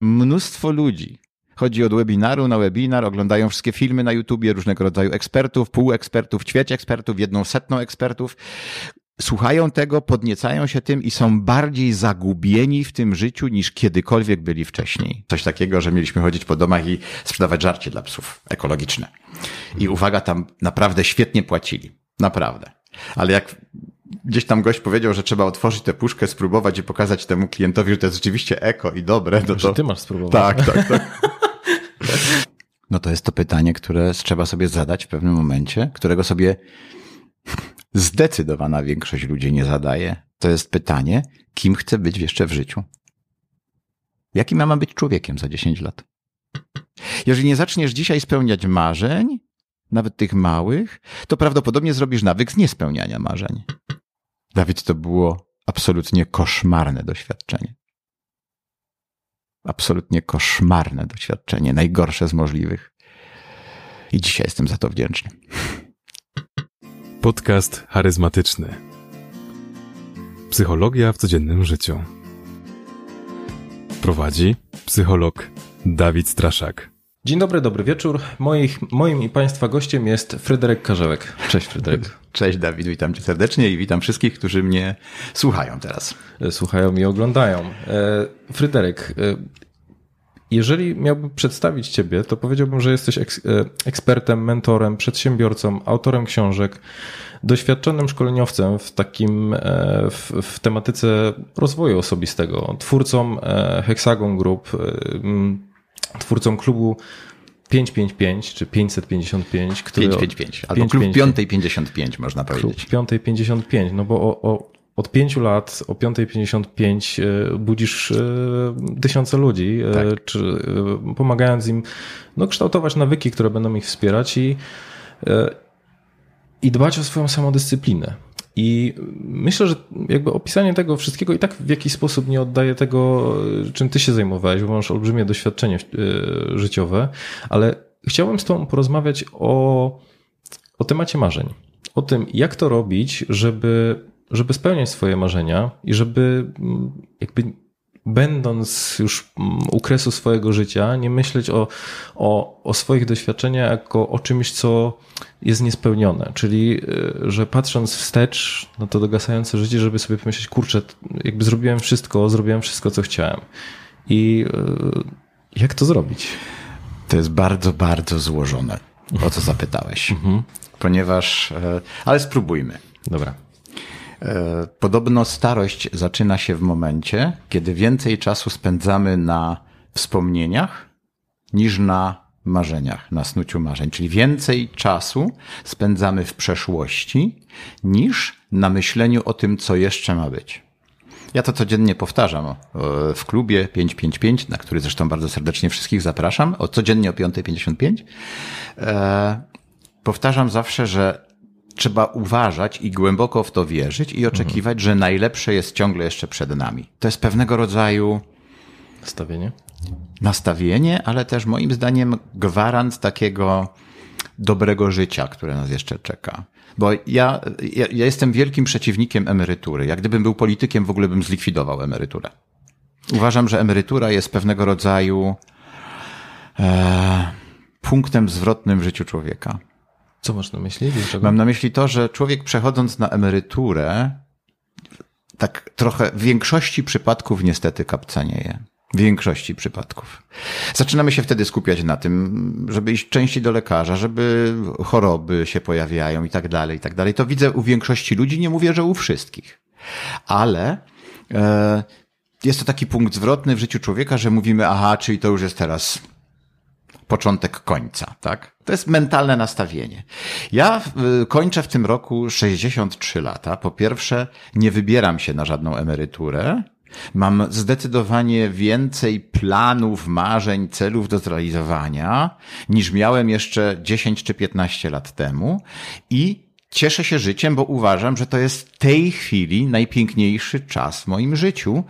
mnóstwo ludzi chodzi od webinaru na webinar, oglądają wszystkie filmy na YouTubie, różnego rodzaju ekspertów, półekspertów, ćwieć ekspertów, jedną setną ekspertów. Słuchają tego, podniecają się tym i są bardziej zagubieni w tym życiu niż kiedykolwiek byli wcześniej. Coś takiego, że mieliśmy chodzić po domach i sprzedawać żarcie dla psów ekologiczne. I uwaga, tam naprawdę świetnie płacili. Naprawdę. Ale jak gdzieś tam gość powiedział, że trzeba otworzyć tę puszkę, spróbować i pokazać temu klientowi, że to jest rzeczywiście eko i dobre, no to... Że ty masz spróbować. Tak, tak, tak. No to jest to pytanie, które trzeba sobie zadać w pewnym momencie, którego sobie zdecydowana większość ludzi nie zadaje. To jest pytanie, kim chcę być jeszcze w życiu? Jakim ja mam być człowiekiem za 10 lat? Jeżeli nie zaczniesz dzisiaj spełniać marzeń, nawet tych małych, to prawdopodobnie zrobisz nawyk z niespełniania marzeń. Dawid, to było absolutnie koszmarne doświadczenie. Absolutnie koszmarne doświadczenie, najgorsze z możliwych. I dzisiaj jestem za to wdzięczny. Podcast charyzmatyczny. Psychologia w codziennym życiu. Prowadzi psycholog Dawid Straszak. Dzień dobry, dobry wieczór. Moich, moim i Państwa gościem jest Fryderyk Karzełek. Cześć Fryderyk. Cześć Dawid, witam Cię serdecznie i witam wszystkich, którzy mnie słuchają teraz. Słuchają i oglądają. E, Fryderyk, e, jeżeli miałbym przedstawić Ciebie, to powiedziałbym, że jesteś eks e, ekspertem, mentorem, przedsiębiorcą, autorem książek, doświadczonym szkoleniowcem w takim, w, w tematyce rozwoju osobistego, twórcą Hexagon Group, twórcą klubu 555 czy 555, który 555, albo 5, klub 555 można powiedzieć. Klub 555, no bo o, o, od pięciu lat o 5.55 e, budzisz e, tysiące ludzi, e, tak. czy pomagając im no, kształtować nawyki, które będą ich wspierać i, i dbać o swoją samodyscyplinę. I myślę, że jakby opisanie tego wszystkiego i tak w jakiś sposób nie oddaje tego, czym ty się zajmowałeś, bo masz olbrzymie doświadczenie e, życiowe, ale chciałbym z tobą porozmawiać o, o temacie marzeń. O tym, jak to robić, żeby, żeby spełniać swoje marzenia i żeby mm, jakby będąc już mm, u kresu swojego życia, nie myśleć o, o, o swoich doświadczeniach jako o czymś, co jest niespełnione. Czyli, y, że patrząc wstecz na to dogasające życie, żeby sobie pomyśleć, kurczę, jakby zrobiłem wszystko, zrobiłem wszystko, co chciałem. I y, jak to zrobić? To jest bardzo, bardzo złożone, o co zapytałeś. Mhm. Ponieważ, e, ale spróbujmy. Dobra. E, podobno starość zaczyna się w momencie, kiedy więcej czasu spędzamy na wspomnieniach niż na marzeniach, na snuciu marzeń. Czyli więcej czasu spędzamy w przeszłości niż na myśleniu o tym, co jeszcze ma być. Ja to codziennie powtarzam w klubie 555, na który zresztą bardzo serdecznie wszystkich zapraszam, o codziennie o 5.55. E, powtarzam zawsze, że trzeba uważać i głęboko w to wierzyć i oczekiwać, mhm. że najlepsze jest ciągle jeszcze przed nami. To jest pewnego rodzaju nastawienie. Nastawienie, ale też moim zdaniem gwarant takiego dobrego życia, które nas jeszcze czeka. Bo ja, ja, ja jestem wielkim przeciwnikiem emerytury. Jak gdybym był politykiem, w ogóle bym zlikwidował emeryturę. Uważam, że emerytura jest pewnego rodzaju e, punktem zwrotnym w życiu człowieka. Co masz na myśli? Dlaczego? Mam na myśli to, że człowiek przechodząc na emeryturę, tak trochę w większości przypadków niestety kapcanieje. W większości przypadków. Zaczynamy się wtedy skupiać na tym, żeby iść częściej do lekarza, żeby choroby się pojawiają i tak dalej, i tak dalej. To widzę u większości ludzi, nie mówię, że u wszystkich. Ale e, jest to taki punkt zwrotny w życiu człowieka, że mówimy, aha, czyli to już jest teraz początek końca, tak? To jest mentalne nastawienie. Ja kończę w tym roku 63 lata. Po pierwsze, nie wybieram się na żadną emeryturę. Mam zdecydowanie więcej planów, marzeń, celów do zrealizowania niż miałem jeszcze 10 czy 15 lat temu i cieszę się życiem, bo uważam, że to jest w tej chwili najpiękniejszy czas w moim życiu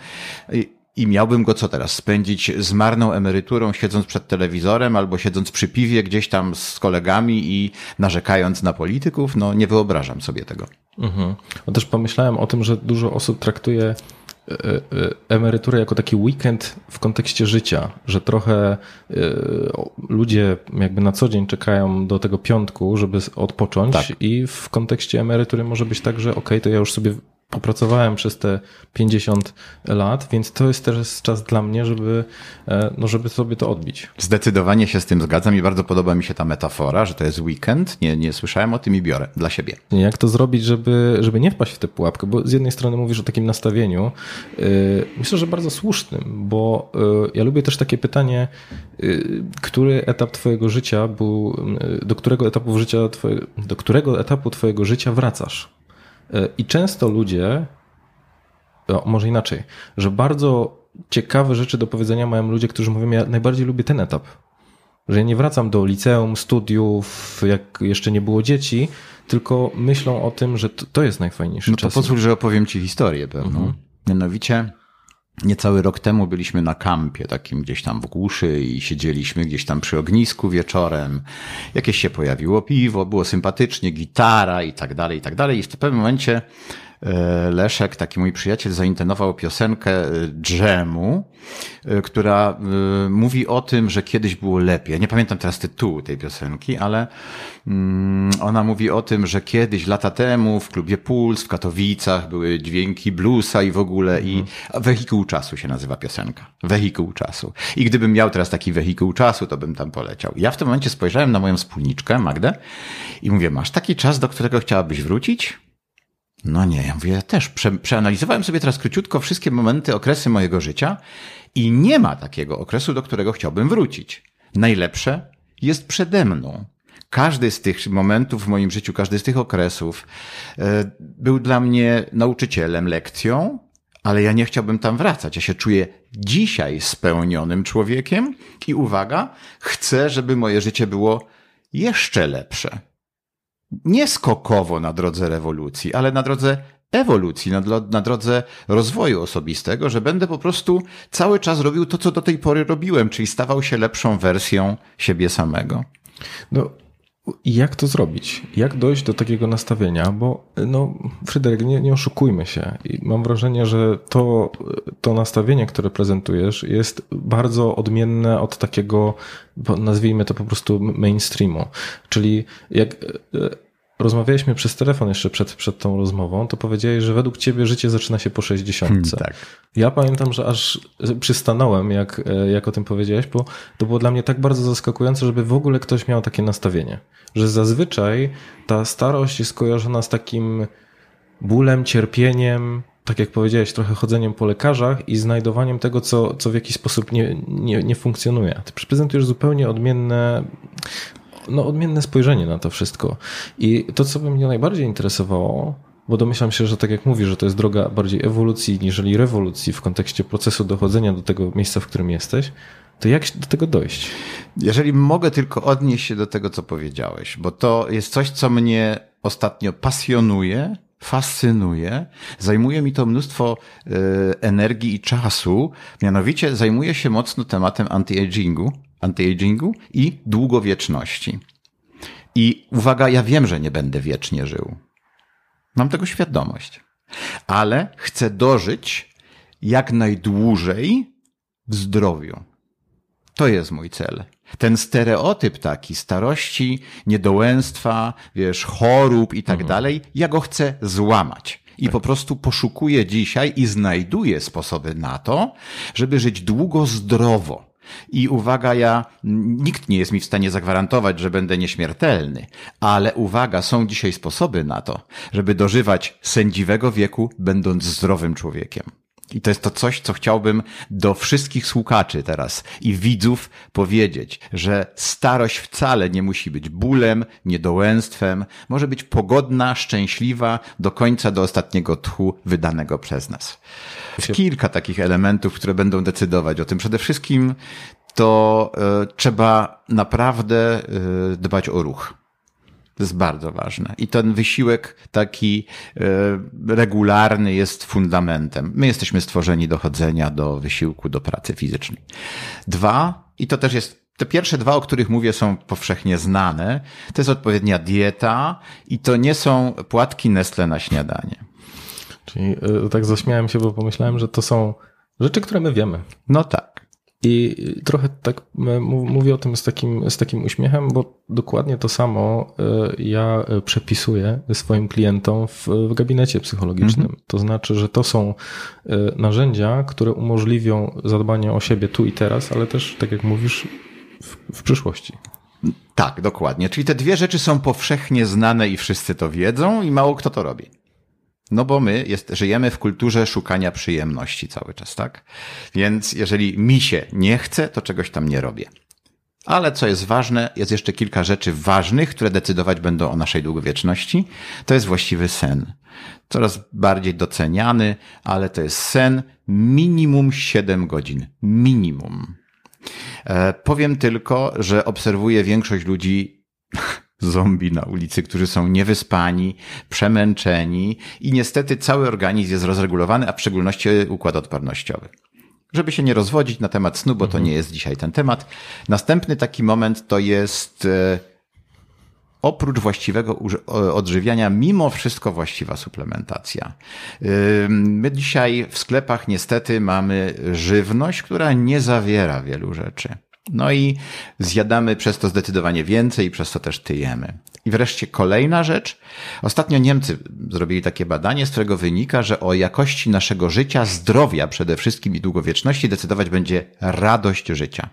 i miałbym go co teraz? Spędzić z marną emeryturą, siedząc przed telewizorem albo siedząc przy piwie gdzieś tam z kolegami i narzekając na polityków? No nie wyobrażam sobie tego. Mhm. No też pomyślałem o tym, że dużo osób traktuje e, e, emeryturę jako taki weekend w kontekście życia, że trochę e, ludzie jakby na co dzień czekają do tego piątku, żeby odpocząć Tak. i w kontekście emerytury może być tak, że okej, okay, to ja już sobie popracowałem przez te 50 lat, więc to jest też czas dla mnie, żeby, no żeby sobie to odbić. Zdecydowanie się z tym zgadzam i bardzo podoba mi się ta metafora, że to jest weekend. Nie, nie słyszałem o tym i biorę dla siebie. Jak to zrobić, żeby, żeby nie wpaść w tę pułapkę? Bo z jednej strony mówisz o takim nastawieniu, yy, myślę, że bardzo słusznym, bo yy, ja lubię też takie pytanie, który etap twojego życia był, do którego etapu życia, do którego etapu twojego życia wracasz? I często ludzie, o, może inaczej, że bardzo ciekawe rzeczy do powiedzenia mają ludzie, którzy mówią, ja najbardziej lubię ten etap. Że ja nie wracam do liceum, studiów, jak jeszcze nie było dzieci, tylko myślą o tym, że to, to jest najfajniejszy no to czas. pozwól, że opowiem ci historię pewną. Mhm. Mianowicie Niecały rok temu byliśmy na kampie, takim gdzieś tam w głuszy i siedzieliśmy gdzieś tam przy ognisku wieczorem. Jakieś się pojawiło piwo, było sympatycznie, gitara i tak dalej, i tak dalej. I w pewnym momencie Leszek, taki mój przyjaciel, zaintonował piosenkę Dżemu, która mówi o tym, że kiedyś było lepiej. Nie pamiętam teraz tytułu tej piosenki, ale mm, ona mówi o tym, że kiedyś, lata temu, w klubie Puls w Katowicach były dźwięki bluesa i w ogóle i wehikuł czasu się nazywa piosenka. Wehikuł czasu. I gdybym miał teraz taki wehikuł czasu, to bym tam poleciał. Ja w tym momencie spojrzałem na moją wspólniczkę, Magdę, i mówię, masz taki czas, do którego chciałabyś wrócić? No nie, ja mówię, ja też prze, przeanalizowałem sobie teraz króciutko wszystkie momenty, okresy mojego życia i nie ma takiego okresu, do którego chciałbym wrócić. Najlepsze jest przede mną. Każdy z tych momentów w moim życiu, każdy z tych okresów e, był dla mnie nauczycielem, lekcją, ale ja nie chciałbym tam wracać. Ja się czuję dzisiaj spełnionym człowiekiem i uwaga, chcę, żeby moje życie było jeszcze lepsze nie skokowo na drodze rewolucji, ale na drodze ewolucji, na, na, drodze rozwoju osobistego, że będę po prostu cały czas robił to, co do tej pory robiłem, czyli stawał się lepszą wersją siebie samego. No, jak to zrobić? Jak dojść do takiego nastawienia? Bo, no, Fryderyk, nie, nie oszukujmy się. I mam wrażenie, że to, to nastawienie, które prezentujesz, jest bardzo odmienne od takiego, nazwijmy to po prostu mainstreamu. Czyli jak rozmawialiśmy przez telefon jeszcze przed, przed tą rozmową, to powiedziałeś, że według ciebie życie zaczyna się po 60. Hmm, tak. Ja pamiętam, że aż przystanąłem, jak, jak o tym powiedziałeś, bo to było dla mnie tak bardzo zaskakujące, żeby w ogóle ktoś miał takie nastawienie. Że zazwyczaj ta starość jest kojarzona z takim bólem, cierpieniem, tak jak powiedziałeś, trochę chodzeniem po lekarzach i znajdowaniem tego, co, co w jakiś sposób nie, nie, nie funkcjonuje. Ty prezentujesz zupełnie odmienne no, odmienne spojrzenie na to wszystko. I to, co by mnie najbardziej interesowało, bo domyślam się, że tak jak mówisz, że to jest droga bardziej ewolucji niżeli rewolucji w kontekście procesu dochodzenia do tego miejsca, w którym jesteś, to jak do tego dojść? Jeżeli mogę tylko odnieść się do tego, co powiedziałeś, bo to jest coś, co mnie ostatnio pasjonuje, fascynuje, zajmuje mi to mnóstwo y, energii i czasu, mianowicie zajmuję się mocno tematem anti-agingu, anti-agingu i długowieczności. I uwaga, ja wiem, że nie będę wiecznie żył. Mam tego świadomość. Ale chcę dożyć jak najdłużej w zdrowiu. To jest mój cel. Ten stereotyp taki starości, niedołęstwa, wiesz, chorób i tak mhm. dalej, ja go chcę złamać. I tak. po prostu poszukuję dzisiaj i znajduję sposoby na to, żeby żyć długo, zdrowo. I uwaga, ja, nikt nie jest mi w stanie zagwarantować, że będę nieśmiertelny, ale uwaga, są dzisiaj sposoby na to, żeby dożywać sędziwego wieku, będąc zdrowym człowiekiem. I to jest to coś, co chciałbym do wszystkich słuchaczy teraz i widzów powiedzieć, że starość wcale nie musi być bólem, niedołęstwem, może być pogodna, szczęśliwa do końca, do ostatniego tchu wydanego przez nas. Kilka takich elementów, które będą decydować o tym. Przede wszystkim to y, trzeba naprawdę y, dbać o ruch. To jest bardzo ważne. I ten wysiłek taki e, regularny jest fundamentem. My jesteśmy stworzeni do chodzenia, do wysiłku, do pracy fizycznej. Dwa, i to też jest te pierwsze dwa, o których mówię, są powszechnie znane. To jest odpowiednia dieta i to nie są płatki Nestle na śniadanie. Czyli y, tak zaśmiałem się, bo pomyślałem, że to są rzeczy, które my wiemy. No tak. I trochę tak y, mówię o tym z takim, z takim uśmiechem, bo dokładnie to samo y, ja przepisuję swoim klientom w, w gabinecie psychologicznym. Mhm. To znaczy, że to są narzędzia, które umożliwią zadbanie o siebie tu i teraz, ale też, tak jak mówisz, w, w przyszłości. Tak, dokładnie. Czyli te dwie rzeczy są powszechnie znane i wszyscy to wiedzą i mało kto to robi. No bo my jest, żyjemy w kulturze szukania przyjemności cały czas, tak? Więc jeżeli mi się nie chce, to czegoś tam nie robię. Ale co jest ważne, jest jeszcze kilka rzeczy ważnych, które decydować będą o naszej długowieczności. To jest właściwy sen. Coraz bardziej doceniany, ale to jest sen minimum 7 godzin. Minimum. E, powiem tylko, że obserwuję większość ludzi zombie na ulicy, którzy są niewyspani, przemęczeni i niestety cały organizm jest rozregulowany, a w szczególności układ odpornościowy. Żeby się nie rozwodzić na temat snu, bo to mhm. nie jest dzisiaj ten temat. Następny taki moment to jest e, oprócz właściwego odżywiania, mimo wszystko właściwa suplementacja. My dzisiaj w sklepach niestety mamy żywność, która nie zawiera wielu rzeczy. No i zjadamy przez to zdecydowanie więcej i przez to też tyjemy. I wreszcie kolejna rzecz. Ostatnio Niemcy zrobili takie badanie, z którego wynika, że o jakości naszego życia, zdrowia przede wszystkim i długowieczności decydować będzie radość życia.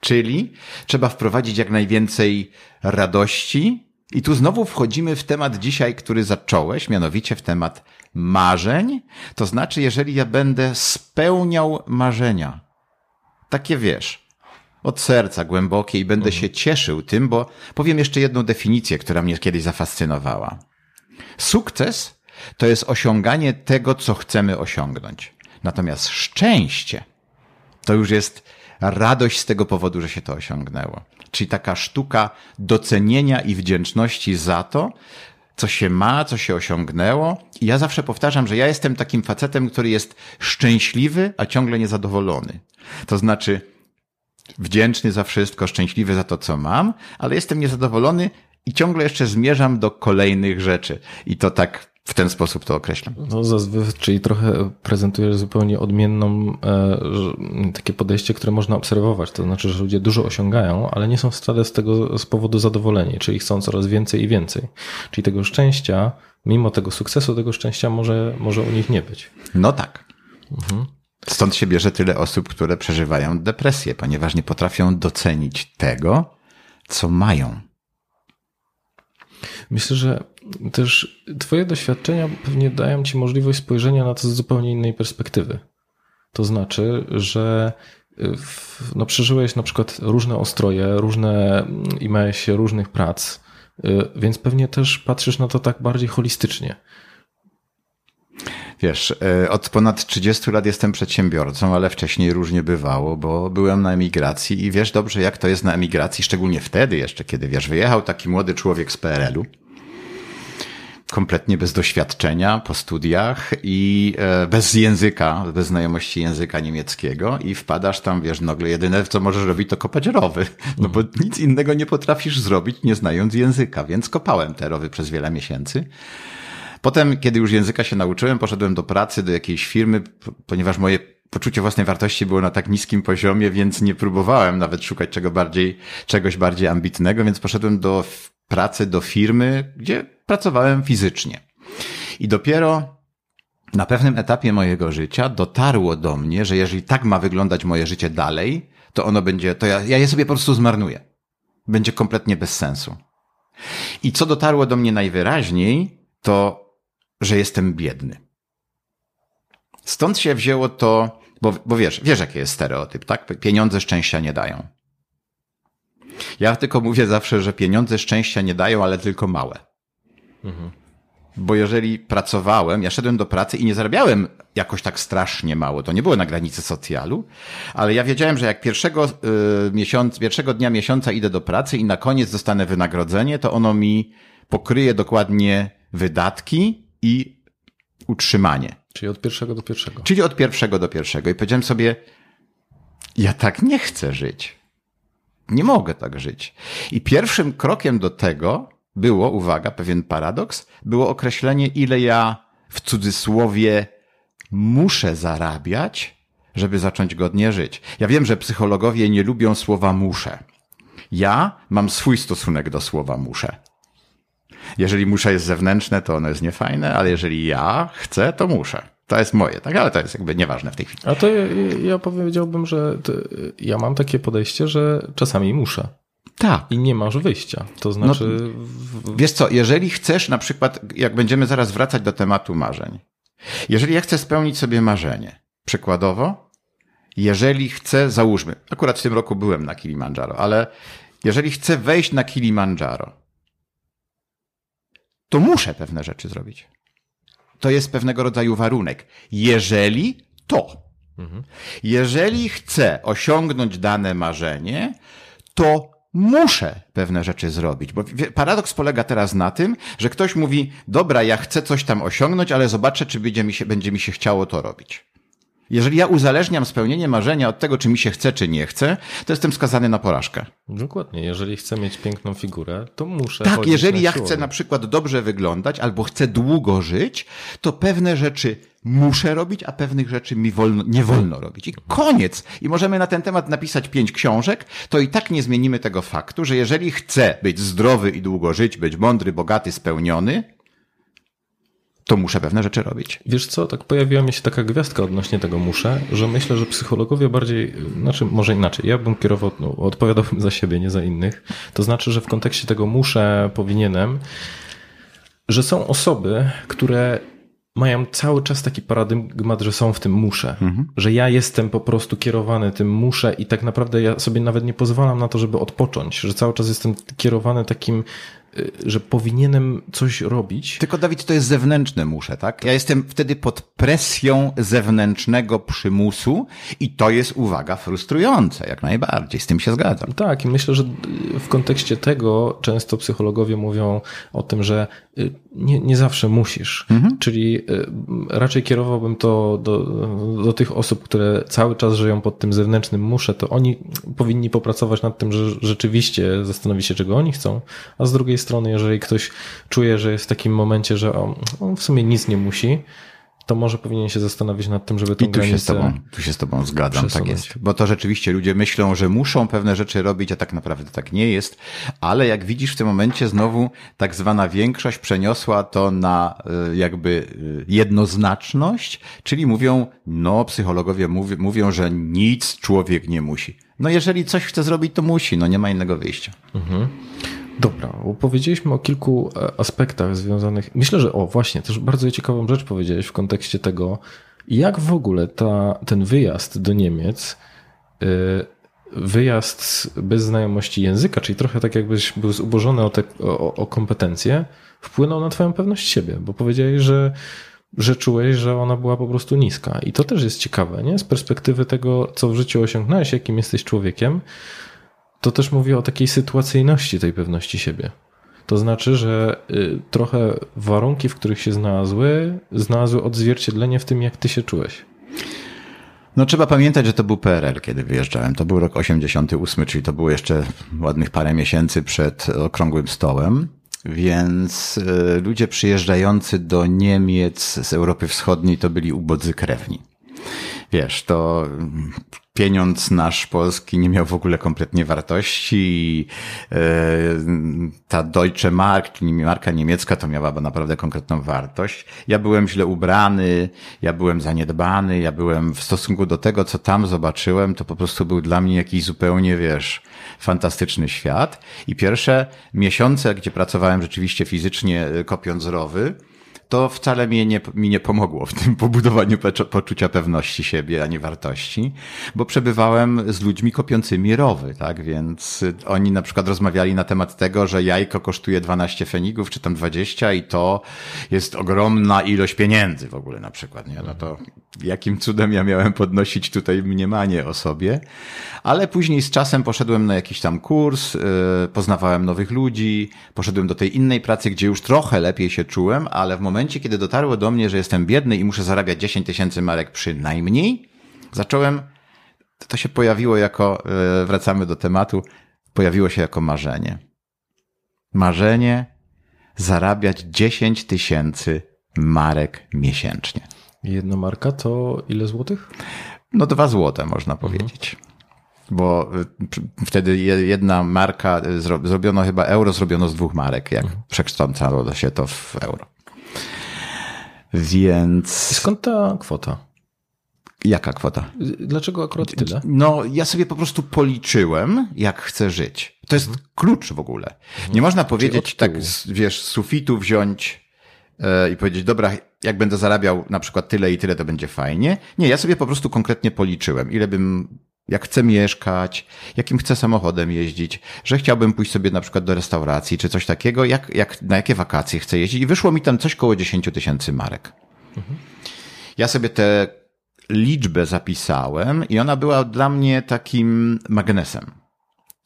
Czyli trzeba wprowadzić jak najwięcej radości. I tu znowu wchodzimy w temat dzisiaj, który zacząłeś, mianowicie w temat marzeń. To znaczy, jeżeli ja będę spełniał marzenia, takie wiesz, od serca głębokie i będę mhm. się cieszył tym, bo powiem jeszcze jedną definicję, która mnie kiedyś zafascynowała. Sukces to jest osiąganie tego, co chcemy osiągnąć. Natomiast szczęście to już jest radość z tego powodu, że się to osiągnęło. Czyli taka sztuka docenienia i wdzięczności za to, co się ma, co się osiągnęło. I ja zawsze powtarzam, że ja jestem takim facetem, który jest szczęśliwy, a ciągle niezadowolony. To znaczy, wdzięczny za wszystko, szczęśliwy za to, co mam, ale jestem niezadowolony i ciągle jeszcze zmierzam do kolejnych rzeczy. I to tak w ten sposób to określam. No zazwyczaj, czyli trochę prezentujesz zupełnie odmienną e, takie podejście, które można obserwować. To znaczy, że ludzie dużo osiągają, ale nie są wcale z tego z powodu zadowoleni, czyli chcą coraz więcej i więcej. Czyli tego szczęścia, mimo tego sukcesu, tego szczęścia może, może u nich nie być. No tak. Mhm. Stąd się bierze tyle osób, które przeżywają depresję, ponieważ nie potrafią docenić tego, co mają. Myślę, że też Twoje doświadczenia pewnie dają Ci możliwość spojrzenia na to z zupełnie innej perspektywy. To znaczy, że w, no, przeżyłeś na przykład różne ostroje, różne i miałeś różnych prac, y, więc pewnie też patrzysz na to tak bardziej holistycznie. Wiesz, y, od ponad 30 lat jestem przedsiębiorcą, ale wcześniej różnie bywało, bo byłem na emigracji i wiesz dobrze, jak to jest na emigracji, szczególnie wtedy jeszcze, kiedy wiesz, wyjechał taki młody człowiek z PRL-u kompletnie bez doświadczenia po studiach i e, bez języka, bez znajomości języka niemieckiego i wpadasz tam, wiesz, nagle jedyne, co możesz robić, to kopać rowy. No bo nic innego nie potrafisz zrobić, nie znając języka, więc kopałem te rowy przez wiele miesięcy. Potem, kiedy już języka się nauczyłem, poszedłem do pracy, do jakiejś firmy, ponieważ moje poczucie własnej wartości było na tak niskim poziomie, więc nie próbowałem nawet szukać czego bardziej, czegoś bardziej ambitnego, więc poszedłem do pracy, do firmy, gdzie pracowałem fizycznie. I dopiero na pewnym etapie mojego życia dotarło do mnie, że jeżeli tak ma wyglądać moje życie dalej, to ono będzie, to ja, ja je sobie po prostu zmarnuję. Będzie kompletnie bez sensu. I co dotarło do mnie najwyraźniej, to, że jestem biedny. Stąd się wzięło to, bo, bo wiesz, wiesz jaki jest stereotyp, tak? Pieniądze szczęścia nie dają. Ja tylko mówię zawsze, że pieniądze szczęścia nie dają, ale tylko małe. Mhm. Bo jeżeli pracowałem, ja szedłem do pracy i nie zarabiałem jakoś tak strasznie mało, to nie było na granicy socjalu, ale ja wiedziałem, że jak pierwszego, y, miesiąc, pierwszego dnia miesiąca idę do pracy i na koniec dostanę wynagrodzenie, to ono mi pokryje dokładnie wydatki i utrzymanie. Czyli od pierwszego do pierwszego. Czyli od pierwszego do pierwszego. I powiedziałem sobie, ja tak nie chcę żyć. Nie mogę tak żyć. I pierwszym krokiem do tego było, uwaga, pewien paradoks, było określenie, ile ja w cudzysłowie muszę zarabiać, żeby zacząć godnie żyć. Ja wiem, że psychologowie nie lubią słowa muszę. Ja mam swój stosunek do słowa muszę. Jeżeli muszę jest zewnętrzne, to ono jest niefajne, ale jeżeli ja chcę, to muszę. To jest moje, tak? Ale to jest jakby nieważne w tej chwili. A to ja, ja powiedziałbym, że ja mam takie podejście, że czasami muszę. Tak. I nie masz wyjścia. To znaczy. No, wiesz co, jeżeli chcesz, na przykład, jak będziemy zaraz wracać do tematu marzeń. Jeżeli ja chcę spełnić sobie marzenie, przykładowo, jeżeli chcę, załóżmy, akurat w tym roku byłem na Kilimandżaro, ale jeżeli chcę wejść na Kilimandżaro, to muszę pewne rzeczy zrobić. To jest pewnego rodzaju warunek. Jeżeli to. Jeżeli chcę osiągnąć dane marzenie, to muszę pewne rzeczy zrobić. Bo paradoks polega teraz na tym, że ktoś mówi, dobra, ja chcę coś tam osiągnąć, ale zobaczę, czy będzie mi się, będzie mi się chciało to robić. Jeżeli ja uzależniam spełnienie marzenia od tego, czy mi się chce, czy nie chce, to jestem skazany na porażkę. Dokładnie. Jeżeli chcę mieć piękną figurę, to muszę. Tak, jeżeli ja chcę na przykład dobrze wyglądać albo chcę długo żyć, to pewne rzeczy muszę robić, a pewnych rzeczy mi wolno, nie wolno robić. I koniec. I możemy na ten temat napisać pięć książek, to i tak nie zmienimy tego faktu, że jeżeli chcę być zdrowy i długo żyć, być mądry, bogaty, spełniony, to muszę pewne rzeczy robić. Wiesz co, tak pojawiła mi się taka gwiazdka odnośnie tego muszę, że myślę, że psychologowie bardziej, znaczy może inaczej, ja bym kierował, no, odpowiadałbym za siebie, nie za innych. To znaczy, że w kontekście tego muszę, powinienem, że są osoby, które mają cały czas taki paradygmat, że są w tym muszę. Że ja jestem po prostu kierowany tym muszę i tak naprawdę ja sobie nawet nie pozwalam na to, żeby odpocząć. Że cały czas jestem kierowany takim, że powinienem coś robić. Tylko Dawid, to jest zewnętrzne muszę, tak? Ja jestem wtedy pod presją zewnętrznego przymusu i to jest, uwaga, frustrujące, jak najbardziej. Z tym się zgadzam. Tak, i myślę, że w kontekście tego często psychologowie mówią o tym, że y, nie, nie zawsze musisz. Czyli y, raczej kierowałbym to do, do tych osób, które cały czas żyją pod tym zewnętrznym muszę, to oni powinni popracować nad tym, że rzeczywiście zastanowi się, czego oni chcą, a z drugiej strony, jeżeli ktoś czuje, że jest w takim momencie, że on, on w sumie nic nie musi, to może powinien się zastanowić nad tym, żeby tą I tu się, granicę... z tobą, tu się z tobą zgadzam, tak przesunąć. jest. Bo to rzeczywiście ludzie myślą, że muszą pewne rzeczy robić, a tak naprawdę tak nie jest. Ale jak widzisz w tym momencie znowu tak zwana większość przeniosła to na y, jakby y, jednoznaczność, czyli mówią, no psychologowie mówi, mówią, że nic człowiek nie musi. No jeżeli coś chce zrobić, to musi, no nie ma innego wyjścia. Dobra, bo powiedzieliśmy o kilku e, aspektach związanych. Myślę, że o właśnie, też bardzo ciekawą rzecz powiedziałeś w kontekście tego, jak w ogóle ta, ten wyjazd do Niemiec, e, wyjazd bez znajomości języka, czyli trochę tak jakbyś był zubożony o, te, o, o kompetencje, wpłynął na twoją pewność siebie, bo powiedziałeś, że że czułeś, że ona była po prostu niska. I to też jest ciekawe, nie? Z perspektywy tego, co w życiu osiągnąłeś, jakim jesteś człowiekiem, to też mówi o takiej sytuacyjności tej pewności siebie. To znaczy, że y, trochę warunki, w których się znalazły, znalazły odzwierciedlenie w tym, jak ty się czułeś. No trzeba pamiętać, że to był PRL, kiedy wyjeżdżałem. To był rok 88, czyli to było jeszcze ładnych parę miesięcy przed okrągłym stołem. Więc y, ludzie przyjeżdżający do Niemiec z Europy Wschodniej to byli ubodzy krewni. Wiesz, to pieniądz nasz polski nie miał w ogóle kompletnie wartości i e, ta Deutsche Mark, czyli marka niemiecka, to miała naprawdę konkretną wartość. Ja byłem źle ubrany, ja byłem zaniedbany, ja byłem w stosunku do tego, co tam zobaczyłem, to po prostu był dla mnie jakiś zupełnie, wiesz, fantastyczny świat. I pierwsze miesiące, gdzie pracowałem rzeczywiście fizycznie e, kopiąc rowy, to wcale mi nie, mi nie pomogło w tym pobudowaniu poczucia pewności siebie, a nie wartości, bo przebywałem z ludźmi kopiącymi rowy, tak, więc y, oni na przykład rozmawiali na temat tego, że jajko kosztuje 12 fenigów, czy tam 20 i to jest ogromna ilość pieniędzy w ogóle na przykład, nie? No to jakim cudem ja miałem podnosić tutaj mniemanie o sobie, ale później z czasem poszedłem na jakiś tam kurs, yy, poznawałem nowych ludzi, poszedłem do tej innej pracy, gdzie już trochę lepiej się czułem, ale w momencie, kiedy dotarło do mnie, że jestem biedny i muszę zarabiać 10 tysięcy marek przynajmniej, zacząłem, to się pojawiło jako, yy, wracamy do tematu, pojawiło się jako marzenie. Marzenie zarabiać 10 tysięcy marek miesięcznie. Jedna marka to ile złotych? No dwa złote można powiedzieć. Bo y, wtedy je- jedna marka, y, zro- zrobiono chyba euro, zrobiono z dwóch marek, jak przekształcało się to w euro. Więc Skąd ta kwota? jaka kwota? Dlaczego akurat tyle? No, ja sobie po prostu policzyłem, jak chcę żyć. To jest klucz w ogóle. Nie można powiedzieć tak, wiesz, z sufitu wziąć e, i powiedzieć, dobra, jak będę zarabiał na przykład tyle i tyle, to będzie fajnie. Nie, ja sobie po prostu konkretnie policzyłem, ile bym, jak chcę mieszkać, jakim chcę samochodem jeździć, że chciałbym pójść sobie na przykład do restauracji czy coś takiego, jak, jak, na jakie wakacje chcę jeździć i wyszło mi tam coś koło 10 tysięcy marek. Ja sobie tę liczbę zapisałem i ona była dla mnie takim magnesem.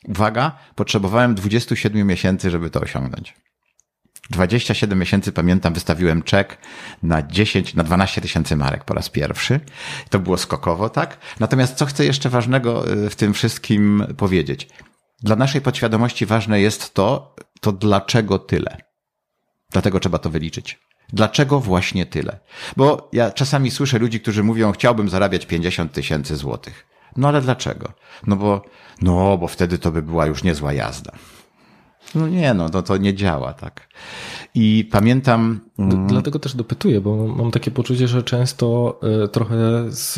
Uwaga, potrzebowałem 27 miesięcy, żeby to osiągnąć. 27 miesięcy, pamiętam, wystawiłem czek na 10, na 12 tysięcy marek po raz pierwszy. To było skokowo, tak? Natomiast co chcę jeszcze ważnego y, w tym wszystkim powiedzieć? Dla naszej podświadomości ważne jest to, to dlaczego tyle. Dlatego trzeba to wyliczyć. Dlaczego właśnie tyle? Bo ja czasami słyszę ludzi, którzy mówią, chciałbym zarabiać 50 tysięcy złotych. No ale dlaczego? No bo, no bo wtedy to by była już niezła jazda. No nie, no to, to nie działa tak. I pamiętam, D- Dlatego też dopytuję, bo mam takie poczucie, że często e, trochę z,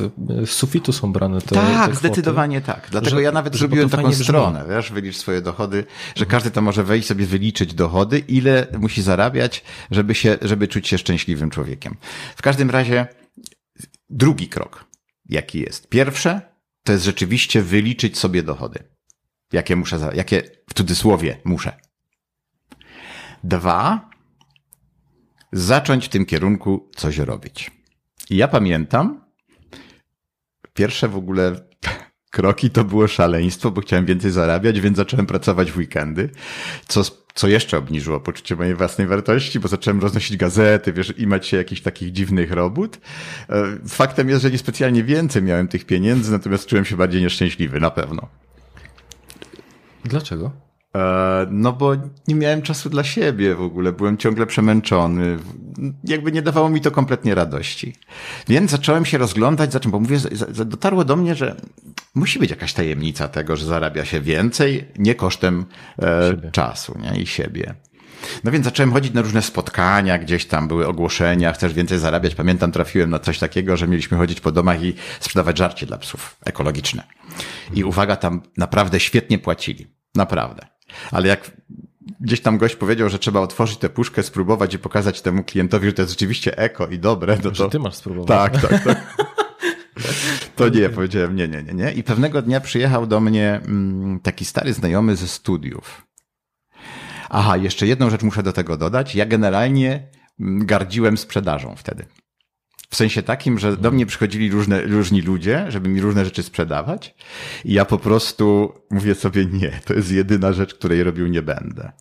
z sufitu są brane te, te tak, kwoty. zdecydowanie tak. Dlatego Że- ja nawet zrobiłem taką fajnie brzmi. stronę, wiesz, wylicz swoje dochody, że każdy to może wejść sobie wyliczyć dochody, ile musi zarabiać, żeby się, żeby czuć się szczęśliwym człowiekiem. W każdym razie drugi krok, jaki jest? Pierwsze, to jest rzeczywiście wyliczyć sobie dochody. Jakie muszę, za- jakie w cudzysłowie muszę. Dwa, zacząć w tym kierunku coś robić. I ja pamiętam, pierwsze w ogóle kroki to było szaleństwo, bo chciałem więcej zarabiać, więc zacząłem pracować w weekendy, co, co jeszcze obniżyło poczucie mojej własnej wartości, bo zacząłem roznosić gazety, wiesz, imać się jakichś takich dziwnych robót. E, Faktem jest, że nie specjalnie więcej miałem tych pieniędzy, natomiast czułem się bardziej nieszczęśliwy, na pewno. Dlaczego? E, No bo nie miałem czasu dla siebie w ogóle, byłem ciągle przemęczony, jakby nie dawało mi to kompletnie radości. Więc zacząłem się rozglądać, zacząłem, bo mówię, dotarło do mnie, że musi być jakaś tajemnica tego, że zarabia się więcej, nie kosztem e, Siebie. czasu nie? i siebie. No więc zacząłem chodzić na różne spotkania, gdzieś tam były ogłoszenia, chcesz więcej zarabiać. Pamiętam, trafiłem na coś takiego, że mieliśmy chodzić po domach i sprzedawać żarcie dla psów ekologiczne. I uwaga, tam naprawdę świetnie płacili. Naprawdę. Ale jak gdzieś tam gość powiedział, że trzeba otworzyć tę puszkę, spróbować i pokazać temu klientowi, że to jest rzeczywiście eko i dobre, no Że to... ty masz spróbować. Tak, tak, tak. To nie, powiedziałem nie, nie, nie, nie. I pewnego dnia przyjechał do mnie mm, taki stary znajomy ze studiów. Aha, jeszcze jedną rzecz muszę do tego dodać. Ja generalnie mm, gardziłem sprzedażą wtedy. W sensie takim, że do mnie przychodzili różne, różni ludzie, żeby mi różne rzeczy sprzedawać. I ja po prostu mówię sobie, nie, to jest jedyna rzecz, której robił nie będę.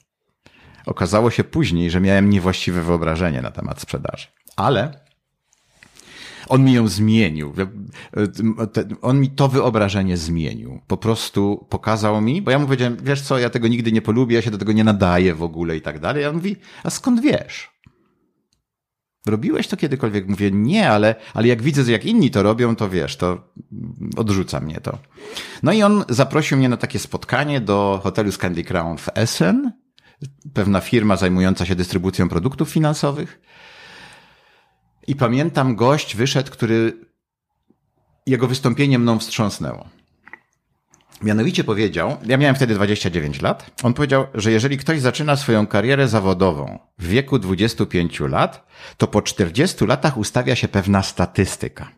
Okazało się później, że miałem niewłaściwe wyobrażenie na temat sprzedaży. Ale on mi ją zmienił. On mi to wyobrażenie zmienił. Po prostu pokazał mi, bo ja mu powiedziałem, wiesz co, ja tego nigdy nie polubię, ja się do tego nie nadaję w ogóle i tak dalej. A on mówi, a skąd wiesz? Robiłeś to kiedykolwiek? Mówię, nie, ale, ale jak widzę, jak inni to robią, to wiesz, to odrzuca mnie to. No i on zaprosił mnie na takie spotkanie do hotelu Scandy Crown w Essen. Pewna firma zajmująca się dystrybucją produktów finansowych. I pamiętam, gość wyszedł, który jego wystąpienie mną wstrząsnęło. Mianowicie powiedział, ja miałem wtedy 29 lat, on powiedział, że jeżeli ktoś zaczyna swoją karierę zawodową w wieku 25 lat, to po 40 latach ustawia się pewna statystyka,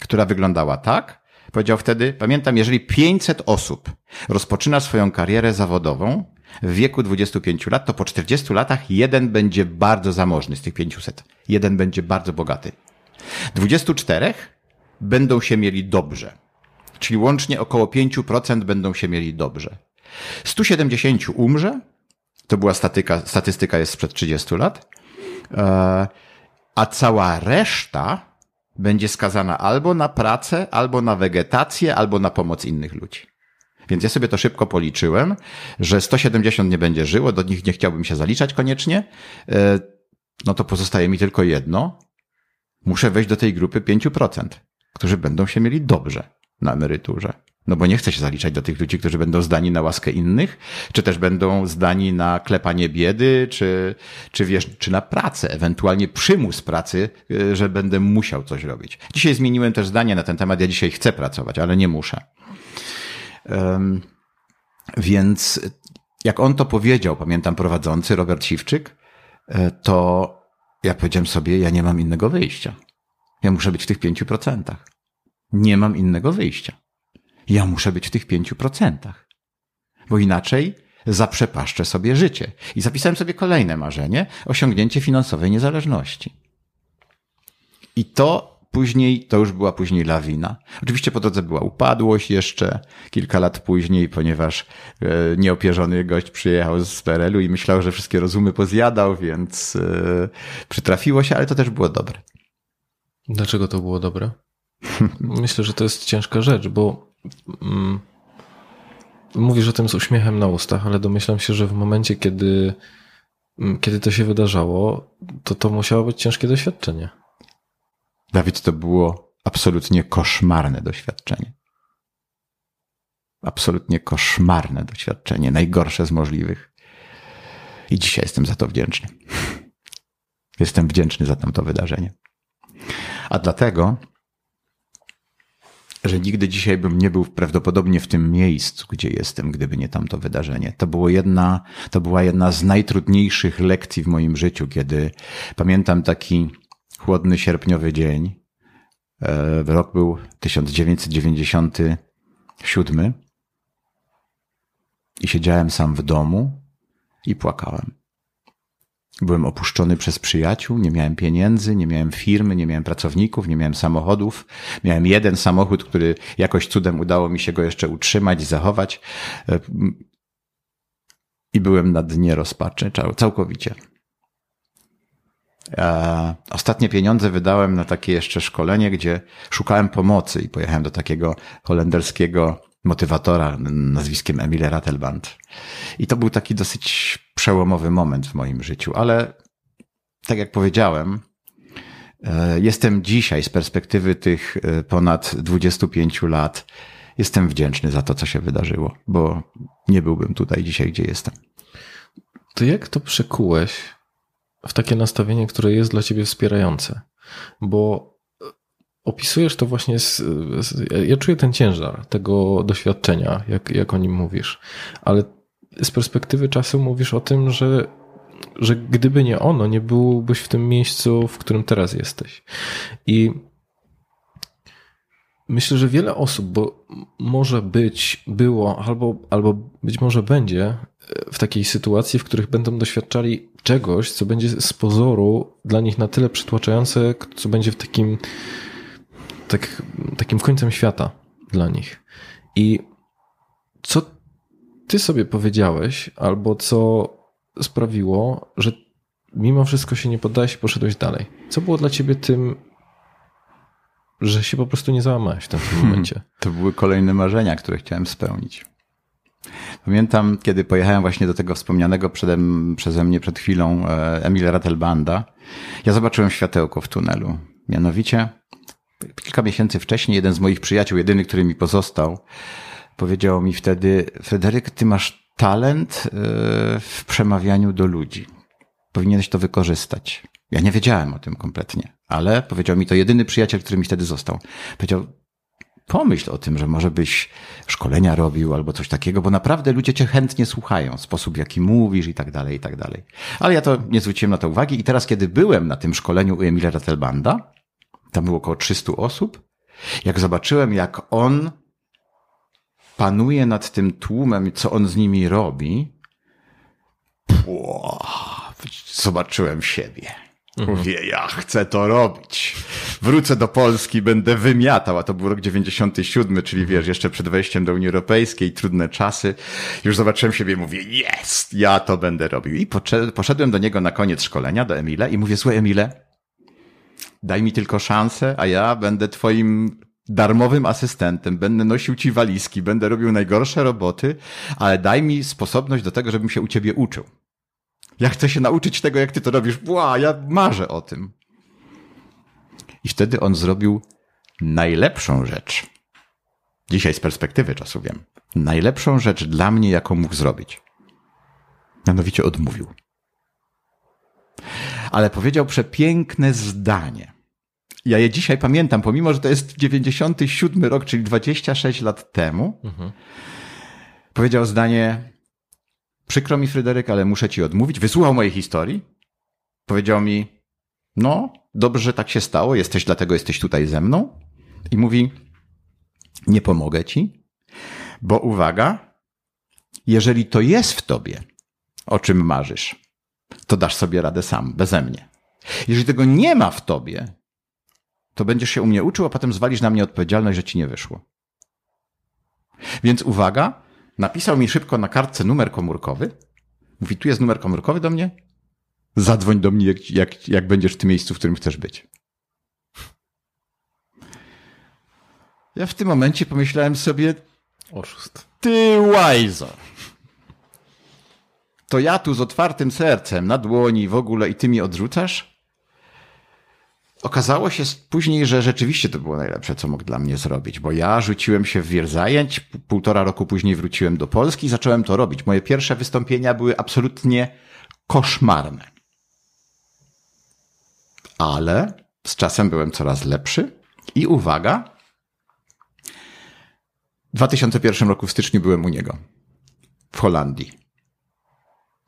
która wyglądała tak. Powiedział wtedy, pamiętam, jeżeli 500 osób rozpoczyna swoją karierę zawodową w wieku 25 lat, to po 40 latach jeden będzie bardzo zamożny z tych 500. Jeden będzie bardzo bogaty. 24 będą się mieli dobrze. Czyli łącznie około 5% będą się mieli dobrze. 170 umrze, to była statyka, statystyka jest sprzed 30 lat, e, a cała reszta będzie skazana albo na pracę, albo na wegetację, albo na pomoc innych ludzi. Więc ja sobie to szybko policzyłem, że 170 nie będzie żyło, do nich nie chciałbym się zaliczać koniecznie. E, no to pozostaje mi tylko jedno. Muszę wejść do tej grupy 5%, którzy będą się mieli dobrze na emeryturze. No bo nie chcę się zaliczać do tych ludzi, którzy będą zdani na łaskę innych, czy też będą zdani na klepanie biedy, czy, czy wiesz, czy na pracę, ewentualnie przymus pracy, y, że będę musiał coś robić. Dzisiaj zmieniłem też zdanie na ten temat. Ja dzisiaj chcę pracować, ale nie muszę. Um, więc jak on to powiedział, pamiętam prowadzący Robert Siwczyk, e, to ja powiedziałem sobie, ja nie mam innego wyjścia. Ja muszę być w tych pięciu procentach. Nie mam innego wyjścia. Ja muszę być w tych pięciu procentach. Bo inaczej zaprzepaszczę sobie życie. I zapisałem sobie kolejne marzenie, osiągnięcie finansowej niezależności. I to później, to już była później lawina. Oczywiście po drodze była upadłość jeszcze kilka lat później, ponieważ e, nieopierzony gość przyjechał z PRL-u i myślał, że wszystkie rozumy pozjadał, więc e, przytrafiło się, ale to też było dobre. Dlaczego to było dobre? Myślę, że to jest ciężka rzecz, bo mm, mówisz o tym z uśmiechem na ustach, ale domyślam się, że w momencie, kiedy, mm, kiedy to się wydarzało, to to musiało być ciężkie doświadczenie. Dawid, to było absolutnie koszmarne doświadczenie. Absolutnie koszmarne doświadczenie, najgorsze z możliwych. I dzisiaj jestem za to wdzięczny. Jestem wdzięczny za tamto wydarzenie. A dlatego, że nigdy dzisiaj bym nie był prawdopodobnie w tym miejscu, gdzie jestem, gdyby nie tamto wydarzenie. To było jedna, to była jedna z najtrudniejszych lekcji w moim życiu, kiedy pamiętam taki chłodny sierpniowy dzień. E, rok był 1997 i siedziałem sam w domu i płakałem. Byłem opuszczony przez przyjaciół, nie miałem pieniędzy, nie miałem firmy, nie miałem pracowników, nie miałem samochodów. Miałem jeden samochód, który jakoś cudem udało mi się go jeszcze utrzymać, zachować. I byłem na dnie rozpaczy, całkowicie. Ostatnie pieniądze wydałem na takie jeszcze szkolenie, gdzie szukałem pomocy i pojechałem do takiego holenderskiego motywatora nazwiskiem Emile Ratelband. I to był taki dosyć przełomowy moment w moim życiu, ale tak jak powiedziałem, e, jestem dzisiaj z perspektywy tych e, ponad 25 lat, jestem wdzięczny za to, co się wydarzyło, bo nie byłbym tutaj dzisiaj, gdzie jestem. To jak to przekułeś w takie nastawienie, które jest dla ciebie wspierające? Bo opisujesz to właśnie z, z, ja czuję ten ciężar tego doświadczenia, jak, jak o nim mówisz, ale z perspektywy czasu mówisz o tym, że, że gdyby nie ono, nie byłbyś w tym miejscu, w którym teraz jesteś. I myślę, że wiele osób, bo może być, było, albo, albo być może będzie w takiej sytuacji, w których będą doświadczali czegoś, co będzie z pozoru dla nich na tyle przytłaczające, co będzie w takim tak, takim końcem świata dla nich. I co ty sobie powiedziałeś, albo co sprawiło, że mimo wszystko się nie poddałeś i poszedłeś dalej? Co było dla ciebie tym, że się po prostu nie załamałeś w tym hmm, momencie? To były kolejne marzenia, które chciałem spełnić. Pamiętam, kiedy pojechałem właśnie do tego wspomnianego przede, przeze mnie przed chwilą e, Emila Ratelbanda, ja zobaczyłem światełko w tunelu. Mianowicie kilka miesięcy wcześniej jeden z moich przyjaciół, jedyny, który mi pozostał, powiedział mi wtedy, Fryderyk, ty masz talent e, w przemawianiu do ludzi. Powinieneś to wykorzystać. Ja nie wiedziałem o tym kompletnie, ale powiedział mi to jedyny przyjaciel, który mi wtedy został. Powiedział, pomyśl o tym, że może byś szkolenia robił albo coś takiego, bo naprawdę ludzie cię chętnie słuchają, sposób w jaki mówisz i tak dalej, i tak dalej. Ale ja to nie zwróciłem na to uwagi i teraz, kiedy byłem na tym szkoleniu u Emila Ratelbanda, tam było około 300 osób. Jak zobaczyłem, jak on panuje nad tym tłumem, co on z nimi robi, pło, zobaczyłem siebie. Mhm. Mówię, ja chcę to robić. Wrócę do Polski, będę wymiatał, a to był rok 97, czyli wiesz, jeszcze przed wejściem do Unii Europejskiej, trudne czasy. Już zobaczyłem siebie i mówię, jest, ja to będę robił. I poszedłem do niego na koniec szkolenia, do Emila i mówię, słuchaj Emile, daj mi tylko szansę, a ja będę twoim darmowym asystentem, będę nosił ci walizki, będę robił najgorsze roboty, ale daj mi sposobność do tego, żebym się u ciebie uczył. Ja chcę się nauczyć tego, jak ty to robisz. Bła, ja marzę o tym. I wtedy on zrobił najlepszą rzecz. Dzisiaj z perspektywy czasu wiem. Najlepszą rzecz dla mnie, jaką mógł zrobić. Mianowicie odmówił. Ale powiedział przepiękne zdanie. Ja je dzisiaj pamiętam, pomimo, że to jest 97 rok, czyli 26 lat temu. Mhm. Powiedział zdanie, przykro mi Fryderyk, ale muszę ci odmówić. Wysłuchał mojej historii. Powiedział mi, no, dobrze, że tak się stało, jesteś, dlatego jesteś tutaj ze mną. I mówi, nie pomogę ci, bo uwaga, jeżeli to jest w tobie, o czym marzysz, to dasz sobie radę sam, beze mnie. Jeżeli tego nie ma w tobie, to będziesz się u mnie uczył, a potem zwalisz na mnie odpowiedzialność, że ci nie wyszło. Więc uwaga, napisał mi szybko na kartce numer komórkowy. Mówi, tu jest numer komórkowy do mnie. Zadzwoń do mnie, jak, jak, jak będziesz w tym miejscu, w którym chcesz być. Ja w tym momencie pomyślałem sobie, oszust. Ty łajzo. To ja tu z otwartym sercem na dłoni w ogóle i ty mi odrzucasz? Okazało się później, że rzeczywiście to było najlepsze, co mógł dla mnie zrobić, bo ja rzuciłem się w wir zajęć, półtora roku później wróciłem do Polski i zacząłem to robić. Moje pierwsze wystąpienia były absolutnie koszmarne. Ale z czasem byłem coraz lepszy i uwaga, w 2001 roku w styczniu byłem u niego w Holandii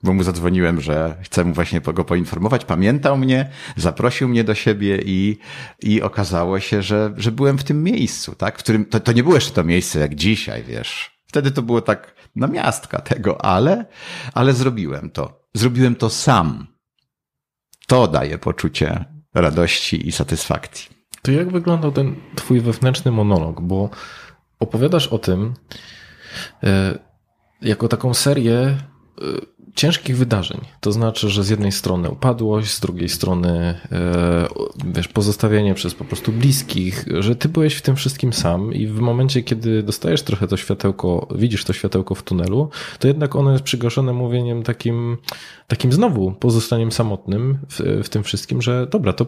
bo mu zadzwoniłem, że chcę mu właśnie go poinformować. Pamiętał mnie, zaprosił mnie do siebie i, i okazało się, że, że byłem w tym miejscu, tak? W którym to, to nie było jeszcze to miejsce jak dzisiaj, wiesz. Wtedy to było tak na miastka tego, ale, ale zrobiłem to. Zrobiłem to sam. To daje poczucie radości i satysfakcji. To jak wyglądał ten twój wewnętrzny monolog? Bo opowiadasz o tym e, jako taką serię e, ciężkich wydarzeń. To znaczy, że z jednej strony upadłość, z drugiej strony e, wiesz, pozostawienie przez po prostu bliskich, że ty byłeś w tym wszystkim sam i w momencie, kiedy dostajesz trochę to światełko, widzisz to światełko w tunelu, to jednak ono jest przygaszone mówieniem takim, takim znowu pozostaniem samotnym w, w tym wszystkim, że dobra, to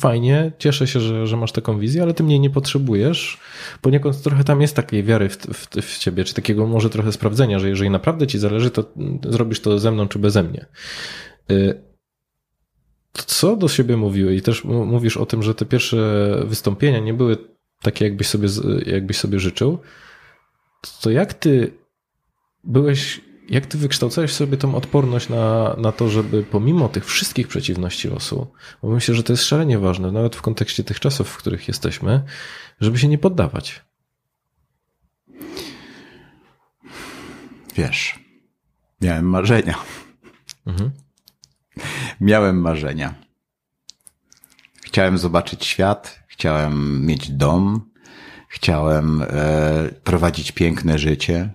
fajnie, cieszę się, że, że masz taką wizję, ale ty mnie nie potrzebujesz. Poniekąd trochę tam jest takiej wiary w, w, w ciebie, czy takiego może trochę sprawdzenia, że jeżeli naprawdę ci zależy, to zrobisz to ze mną czy beze mnie. Y, co do siebie mówiłeś? I też mówisz o tym, że te pierwsze wystąpienia nie były takie, jakbyś sobie, jakbyś sobie życzył. To jak ty byłeś, jak ty wykształcałeś sobie tą odporność na, na to, żeby pomimo tych wszystkich przeciwności losu, bo myślę, że to jest szalenie ważne, nawet w kontekście tych czasów, w których jesteśmy, żeby się nie poddawać. Wiesz, Miałem marzenia. Mhm. Miałem marzenia. Chciałem zobaczyć świat, chciałem mieć dom, chciałem e, prowadzić piękne życie,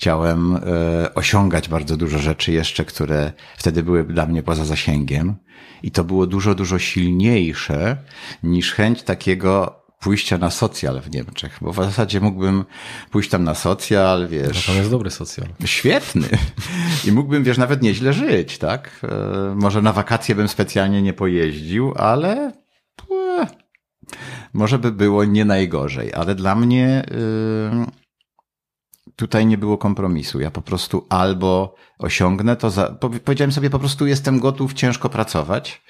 chciałem e, osiągać bardzo dużo rzeczy jeszcze, które wtedy były dla mnie poza zasięgiem. I to było dużo, dużo silniejsze niż chęć takiego pójścia na socjal w Niemczech, bo w zasadzie mógłbym pójść tam na socjal, wiesz. No tam jest dobry socjal. Świetny. I mógłbym, wiesz, nawet nieźle żyć, tak? E, może na wakacje bym specjalnie nie pojeździł, ale e, może by było nie najgorzej, ale dla mnie tutaj nie było kompromisu. Ja po prostu albo osiągnę to, za, powiedziałem sobie po prostu jestem gotów ciężko pracować,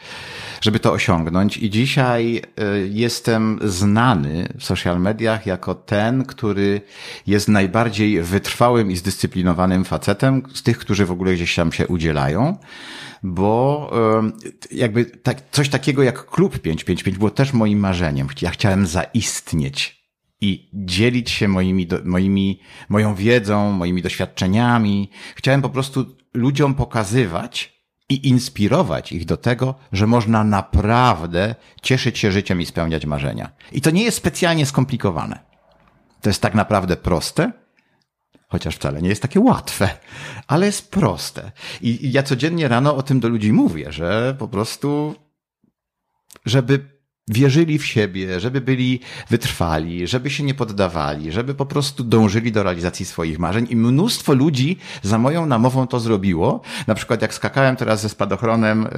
żeby to osiągnąć. I dzisiaj y, jestem znany w social mediach jako ten, który jest najbardziej wytrwałym i zdyscyplinowanym facetem z tych, którzy w ogóle gdzieś tam się udzielają bo y, jakby tak, coś takiego jak klub 555 było też moim marzeniem. Ja chciałem zaistnieć i dzielić się moimi, moimi, moją wiedzą, moimi doświadczeniami. Chciałem po prostu ludziom pokazywać, i inspirować ich do tego, że można naprawdę cieszyć się życiem i spełniać marzenia. I to nie jest specjalnie skomplikowane. To jest tak naprawdę proste, chociaż wcale nie jest takie łatwe, ale jest proste. I, ja codziennie rano o tym do ludzi mówię, że po prostu, żeby wierzyli w siebie, żeby byli wytrwali, żeby się nie poddawali, żeby po prostu dążyli do realizacji swoich marzeń i mnóstwo ludzi za moją namową to zrobiło. Na przykład jak skakałem teraz ze spadochronem e,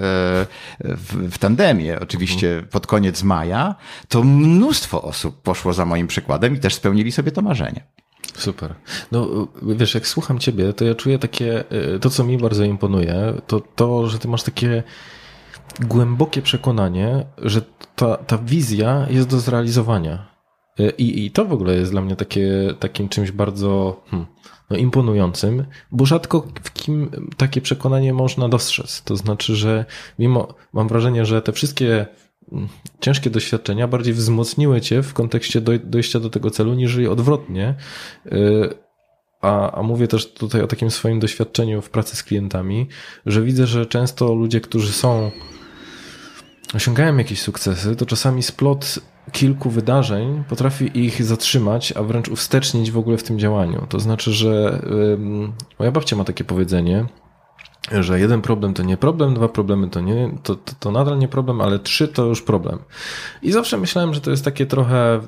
w, tandemie, oczywiście pod koniec maja, to mnóstwo osób poszło za moim przykładem i też spełnili sobie to marzenie. Super. No wiesz, jak słucham ciebie, to ja czuję takie, e, to co mi bardzo imponuje, to to, że ty masz takie głębokie przekonanie, że ta, ta wizja jest do zrealizowania. E, I, I to w ogóle jest dla mnie takie, takim czymś bardzo hmm, no, imponującym, bo rzadko w kim takie przekonanie można dostrzec. To znaczy, że mimo, mam wrażenie, że te wszystkie hmm, ciężkie doświadczenia bardziej wzmocniły cię w kontekście dojścia do tego celu, niż odwrotnie. A, a mówię też tutaj o takim swoim doświadczeniu w pracy z klientami, że widzę, że często ludzie, którzy są osiągają jakieś sukcesy, to czasami splot kilku wydarzeń potrafi ich zatrzymać, a wręcz uwstecznić w ogóle w tym działaniu. To znaczy, że moja babcia ma takie powiedzenie, że jeden problem to nie problem, dwa problemy to nie, to, to, to nadal nie problem, ale trzy to już problem. I zawsze myślałem, że to jest takie trochę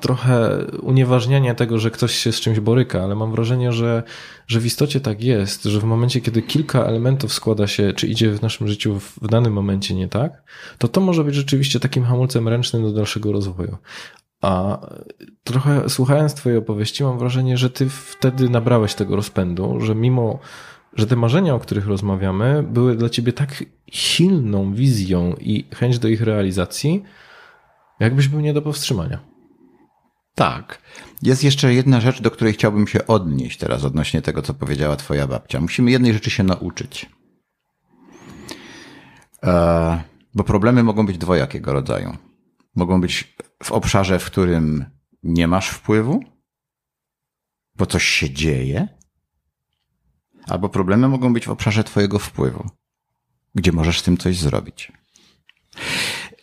trochę unieważnianie tego, że ktoś się z czymś boryka, ale mam wrażenie, że, że w istocie tak jest, że w momencie, kiedy kilka elementów składa się, czy idzie w naszym życiu w danym momencie nie tak, to to może być rzeczywiście takim hamulcem ręcznym do dalszego rozwoju. A trochę słuchając Twojej opowieści, mam wrażenie, że Ty wtedy nabrałeś tego rozpędu, że mimo, że te marzenia, o których rozmawiamy, były dla Ciebie tak silną wizją i chęć do ich realizacji, jakbyś był nie do powstrzymania. Tak. Jest jeszcze jedna rzecz, do której chciałbym się odnieść teraz odnośnie tego, co powiedziała twoja babcia. Musimy jednej rzeczy się nauczyć. E, bo problemy mogą być dwojakiego rodzaju. Mogą być w obszarze, w którym nie masz wpływu, bo coś się dzieje, albo problemy mogą być w obszarze twojego wpływu, gdzie możesz z tym coś zrobić.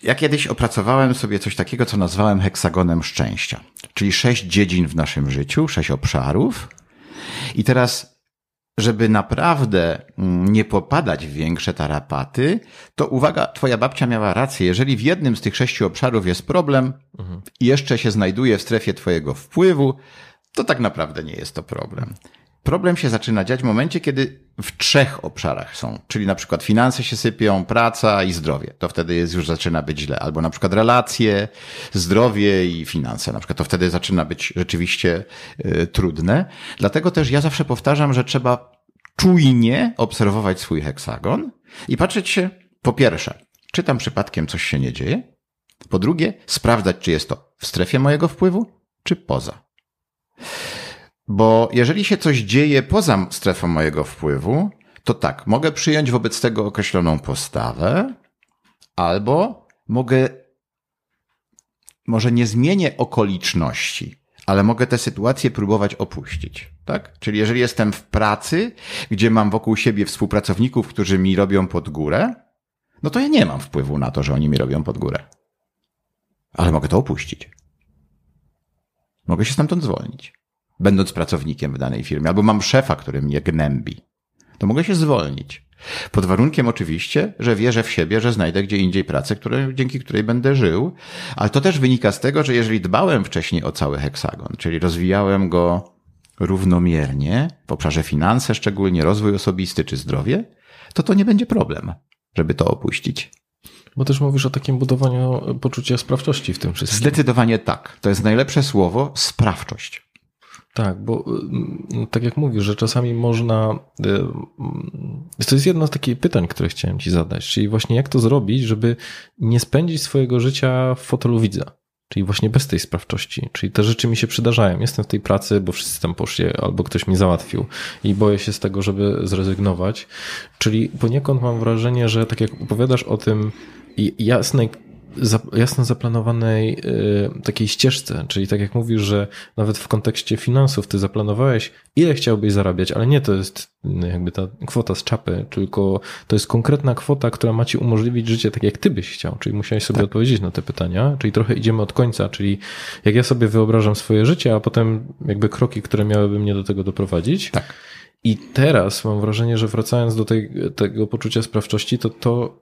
Ja kiedyś opracowałem sobie coś takiego, co nazwałem heksagonem szczęścia, czyli sześć dziedzin w naszym życiu, sześć obszarów. I teraz, żeby naprawdę mm, nie popadać w większe tarapaty, to uwaga, twoja babcia miała rację. Jeżeli w jednym z tych sześciu obszarów jest problem mhm. i jeszcze się znajduje w strefie twojego wpływu, to tak naprawdę nie jest to problem. Problem się zaczyna dziać w momencie, kiedy w trzech obszarach są, czyli na przykład finanse się sypią, praca i zdrowie. To wtedy jest już zaczyna być źle. Albo na przykład relacje, zdrowie i finanse. Na przykład to wtedy zaczyna być rzeczywiście y, trudne. Dlatego też ja zawsze powtarzam, że trzeba czujnie obserwować swój heksagon i patrzeć się, po pierwsze, czy tam przypadkiem coś się nie dzieje? Po drugie, sprawdzać, czy jest to w strefie mojego wpływu, czy poza. Bo jeżeli się coś dzieje poza strefą mojego wpływu, to tak, mogę przyjąć wobec tego określoną postawę, albo mogę, może nie zmienię okoliczności, ale mogę tę sytuację próbować opuścić. Tak? Czyli jeżeli jestem w pracy, gdzie mam wokół siebie współpracowników, którzy mi robią pod górę, no to ja nie mam wpływu na to, że oni mi robią pod górę. Ale mogę to opuścić. Mogę się stamtąd zwolnić będąc pracownikiem w danej firmie, albo mam szefa, który mnie gnębi, to mogę się zwolnić. Pod warunkiem oczywiście, że wierzę w siebie, że znajdę gdzie indziej pracę, które, dzięki której będę żył, ale to też wynika z tego, że jeżeli dbałem wcześniej o cały heksagon, czyli rozwijałem go równomiernie w obszarze finanse, szczególnie rozwój osobisty czy zdrowie, to to nie będzie problem, żeby to opuścić. Bo też mówisz o takim budowaniu poczucia sprawczości w tym wszystkim. Zdecydowanie tak. To jest najlepsze słowo sprawczość. Tak, bo y, tak jak mówisz, że czasami można. Y, y, to jest jedno z takich pytań, które chciałem Ci zadać, czyli właśnie jak to zrobić, żeby nie spędzić swojego życia w fotelu widza. Czyli właśnie bez tej sprawczości. Czyli te rzeczy mi się przydarzają. Jestem w tej pracy, bo wszyscy tam poszli, albo ktoś mi załatwił i boję się z tego, żeby zrezygnować. Czyli poniekąd mam wrażenie, że tak jak opowiadasz o tym jasnej jasno zaplanowanej y, takiej ścieżce, czyli tak jak mówisz, że nawet w kontekście finansów ty zaplanowałeś, ile chciałbyś zarabiać, ale nie to jest no, jakby ta kwota z czapy, tylko to jest konkretna kwota, która ma ci umożliwić życie tak, jak ty byś chciał, czyli musiałeś sobie tak. odpowiedzieć na te pytania, czyli trochę idziemy od końca, czyli jak ja sobie wyobrażam swoje życie, a potem jakby kroki, które miałyby mnie do tego doprowadzić. Tak. I teraz mam wrażenie, że wracając do tej, tego poczucia sprawczości, to to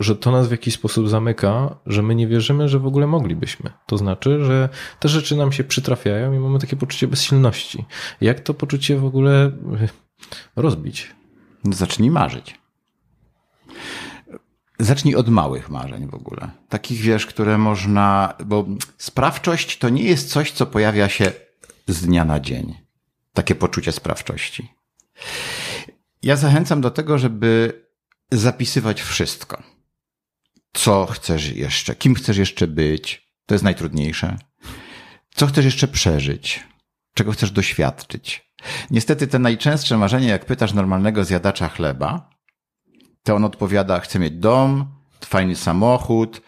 że to nas w jakiś sposób zamyka, że my nie wierzymy, że w ogóle moglibyśmy. To znaczy, że te rzeczy nam się przytrafiają i mamy takie poczucie bezsilności. Jak to poczucie w ogóle rozbić? Zacznij marzyć. Zacznij od małych marzeń w ogóle. Takich wiesz, które można, bo sprawczość to nie jest coś, co pojawia się z dnia na dzień. Takie poczucie sprawczości. Ja zachęcam do tego, żeby zapisywać wszystko. Co chcesz jeszcze, kim chcesz jeszcze być. To jest najtrudniejsze. Co chcesz jeszcze przeżyć, czego chcesz doświadczyć. Niestety te najczęstsze marzenie, jak pytasz normalnego zjadacza chleba, to on odpowiada, chcę mieć dom, fajny samochód,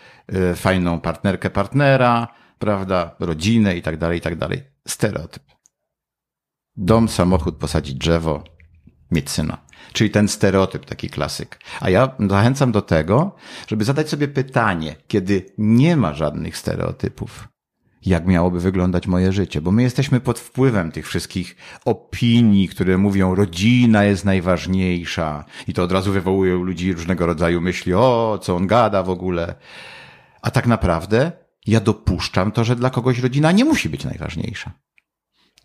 y, fajną partnerkę partnera, prawda, rodzinę i tak dalej, i tak dalej. Stereotyp. Dom, samochód, posadzić drzewo, mieć syna. Czyli ten stereotyp, taki klasyk. A ja zachęcam do tego, żeby zadać sobie pytanie, kiedy nie ma żadnych stereotypów, jak miałoby wyglądać moje życie, bo my jesteśmy pod wpływem tych wszystkich opinii, które mówią, rodzina jest najważniejsza i to od razu wywołuje u ludzi różnego rodzaju myśli, o, co on gada w ogóle. A tak naprawdę ja dopuszczam to, że dla kogoś rodzina nie musi być najważniejsza.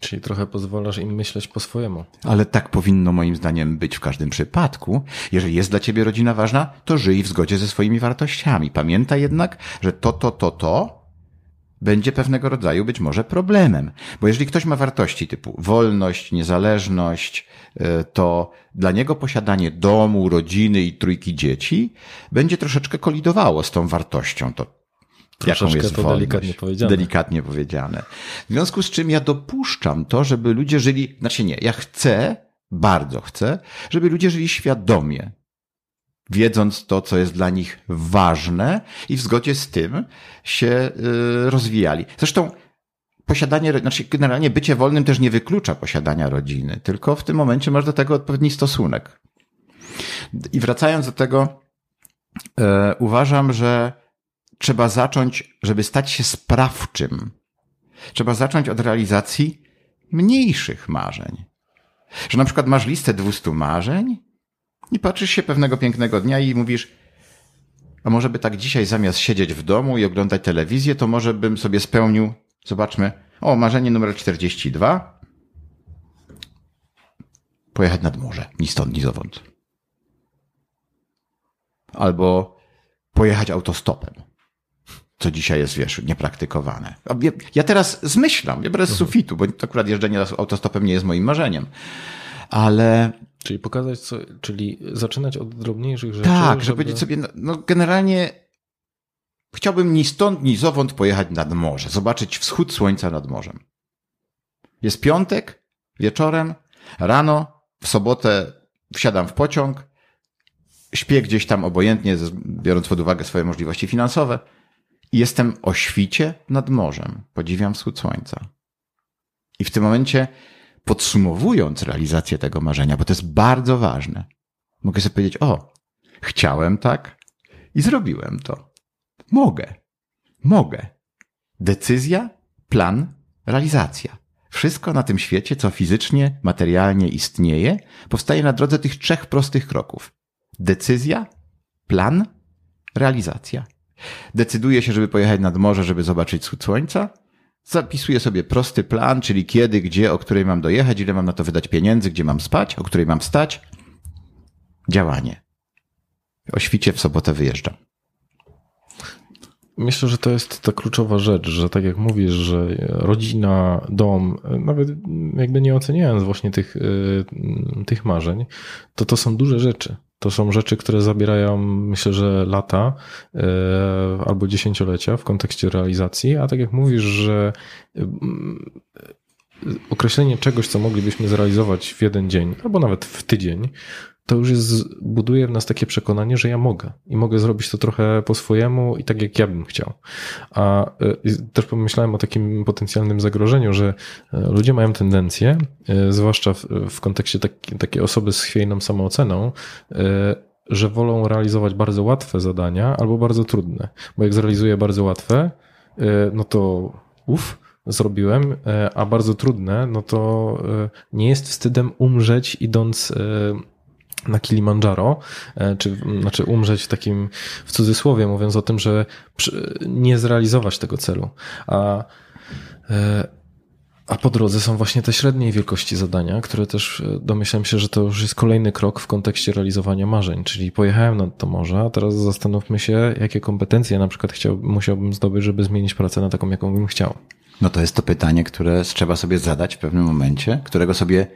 Czyli trochę pozwalasz im myśleć po swojemu. Ale tak powinno moim zdaniem być w każdym przypadku. Jeżeli jest dla ciebie rodzina ważna, to żyj w zgodzie ze swoimi wartościami. Pamiętaj jednak, że to, to, to, to będzie pewnego rodzaju być może problemem. Bo jeżeli ktoś ma wartości typu wolność, niezależność, e, to dla niego posiadanie domu, rodziny i trójki dzieci będzie troszeczkę kolidowało z tą wartością. To jaką jest to wolność. delikatnie powiedziane. Delikatnie powiedziane. W związku z czym ja dopuszczam to, żeby ludzie żyli, znaczy nie, ja chcę, bardzo chcę, żeby ludzie żyli świadomie, wiedząc to, co jest dla nich ważne i w zgodzie z tym się y, rozwijali. Zresztą posiadanie, znaczy generalnie bycie wolnym też nie wyklucza posiadania rodziny, tylko w tym momencie masz do tego odpowiedni stosunek. I wracając do tego, e, uważam, że trzeba zacząć, żeby stać się sprawczym. Trzeba zacząć od realizacji mniejszych marzeń. Że na przykład masz listę 200 marzeń i patrzysz się pewnego pięknego dnia i mówisz, a może by tak dzisiaj zamiast siedzieć w domu i oglądać telewizję, to może bym sobie spełnił, zobaczmy, o, marzenie numer 42. Pojechać nad morze, ni stąd, ni zowąd. Albo pojechać autostopem co dzisiaj jest, wiesz, niepraktykowane. Ja teraz zmyślam, ja bez mhm. sufitu, bo akurat jeżdżenie autostopem nie jest moim marzeniem. Ale. Czyli pokazać, co, czyli zaczynać od drobniejszych rzeczy. Tak, żeby, żeby powiedzieć sobie, no, no generalnie chciałbym ni stąd, ni zowąd pojechać nad morze, zobaczyć wschód słońca nad morzem. Jest piątek, wieczorem, rano, w sobotę wsiadam w pociąg, śpię gdzieś tam obojętnie, biorąc pod uwagę swoje możliwości finansowe Jestem o świcie nad morzem. Podziwiam wschód słońca. I w tym momencie, podsumowując realizację tego marzenia, bo to jest bardzo ważne, mogę sobie powiedzieć: O, chciałem tak i zrobiłem to. Mogę. Mogę. Decyzja, plan, realizacja. Wszystko na tym świecie, co fizycznie, materialnie istnieje, powstaje na drodze tych trzech prostych kroków. Decyzja, plan, realizacja. Decyduje się, żeby pojechać nad morze, żeby zobaczyć wschód słońca. Zapisuje sobie prosty plan, czyli kiedy, gdzie, o której mam dojechać, ile mam na to wydać pieniędzy, gdzie mam spać, o której mam wstać. Działanie. O świcie w sobotę wyjeżdżam. Myślę, że to jest ta kluczowa rzecz, że tak jak mówisz, że rodzina, dom, nawet jakby nie oceniając właśnie tych, y, tych marzeń, to to są duże rzeczy. To są rzeczy, które zabierają, myślę, że lata e, albo dziesięciolecia w kontekście realizacji, a tak jak mówisz, że mm, określenie czegoś, co moglibyśmy zrealizować w jeden dzień, albo nawet w tydzień, to już jest, buduje w nas takie przekonanie, że ja mogę i mogę zrobić to trochę po swojemu i tak jak ja bym chciał. A e, też pomyślałem o takim potencjalnym zagrożeniu, że e, ludzie mają tendencję, e, zwłaszcza w, w kontekście tak, takiej osoby z chwiejną samooceną, że wolą realizować bardzo łatwe zadania albo bardzo trudne. Bo jak zrealizuję bardzo łatwe, no to uff, zrobiłem, a bardzo trudne, no to nie jest wstydem umrzeć idąc na Kilimandżaro, e, czy znaczy umrzeć w takim w cudzysłowie, mówiąc o tym, że nie zrealizować tego celu. A e, a po drodze są właśnie te średniej wielkości zadania, które też e, domyślam się, że to już jest kolejny krok w kontekście realizowania marzeń. Czyli pojechałem nad to morze, a teraz zastanówmy się, jakie kompetencje na przykład chciał, musiałbym zdobyć, żeby zmienić pracę na taką, jaką bym chciał. No to jest to pytanie, które trzeba sobie zadać w pewnym momencie, którego sobie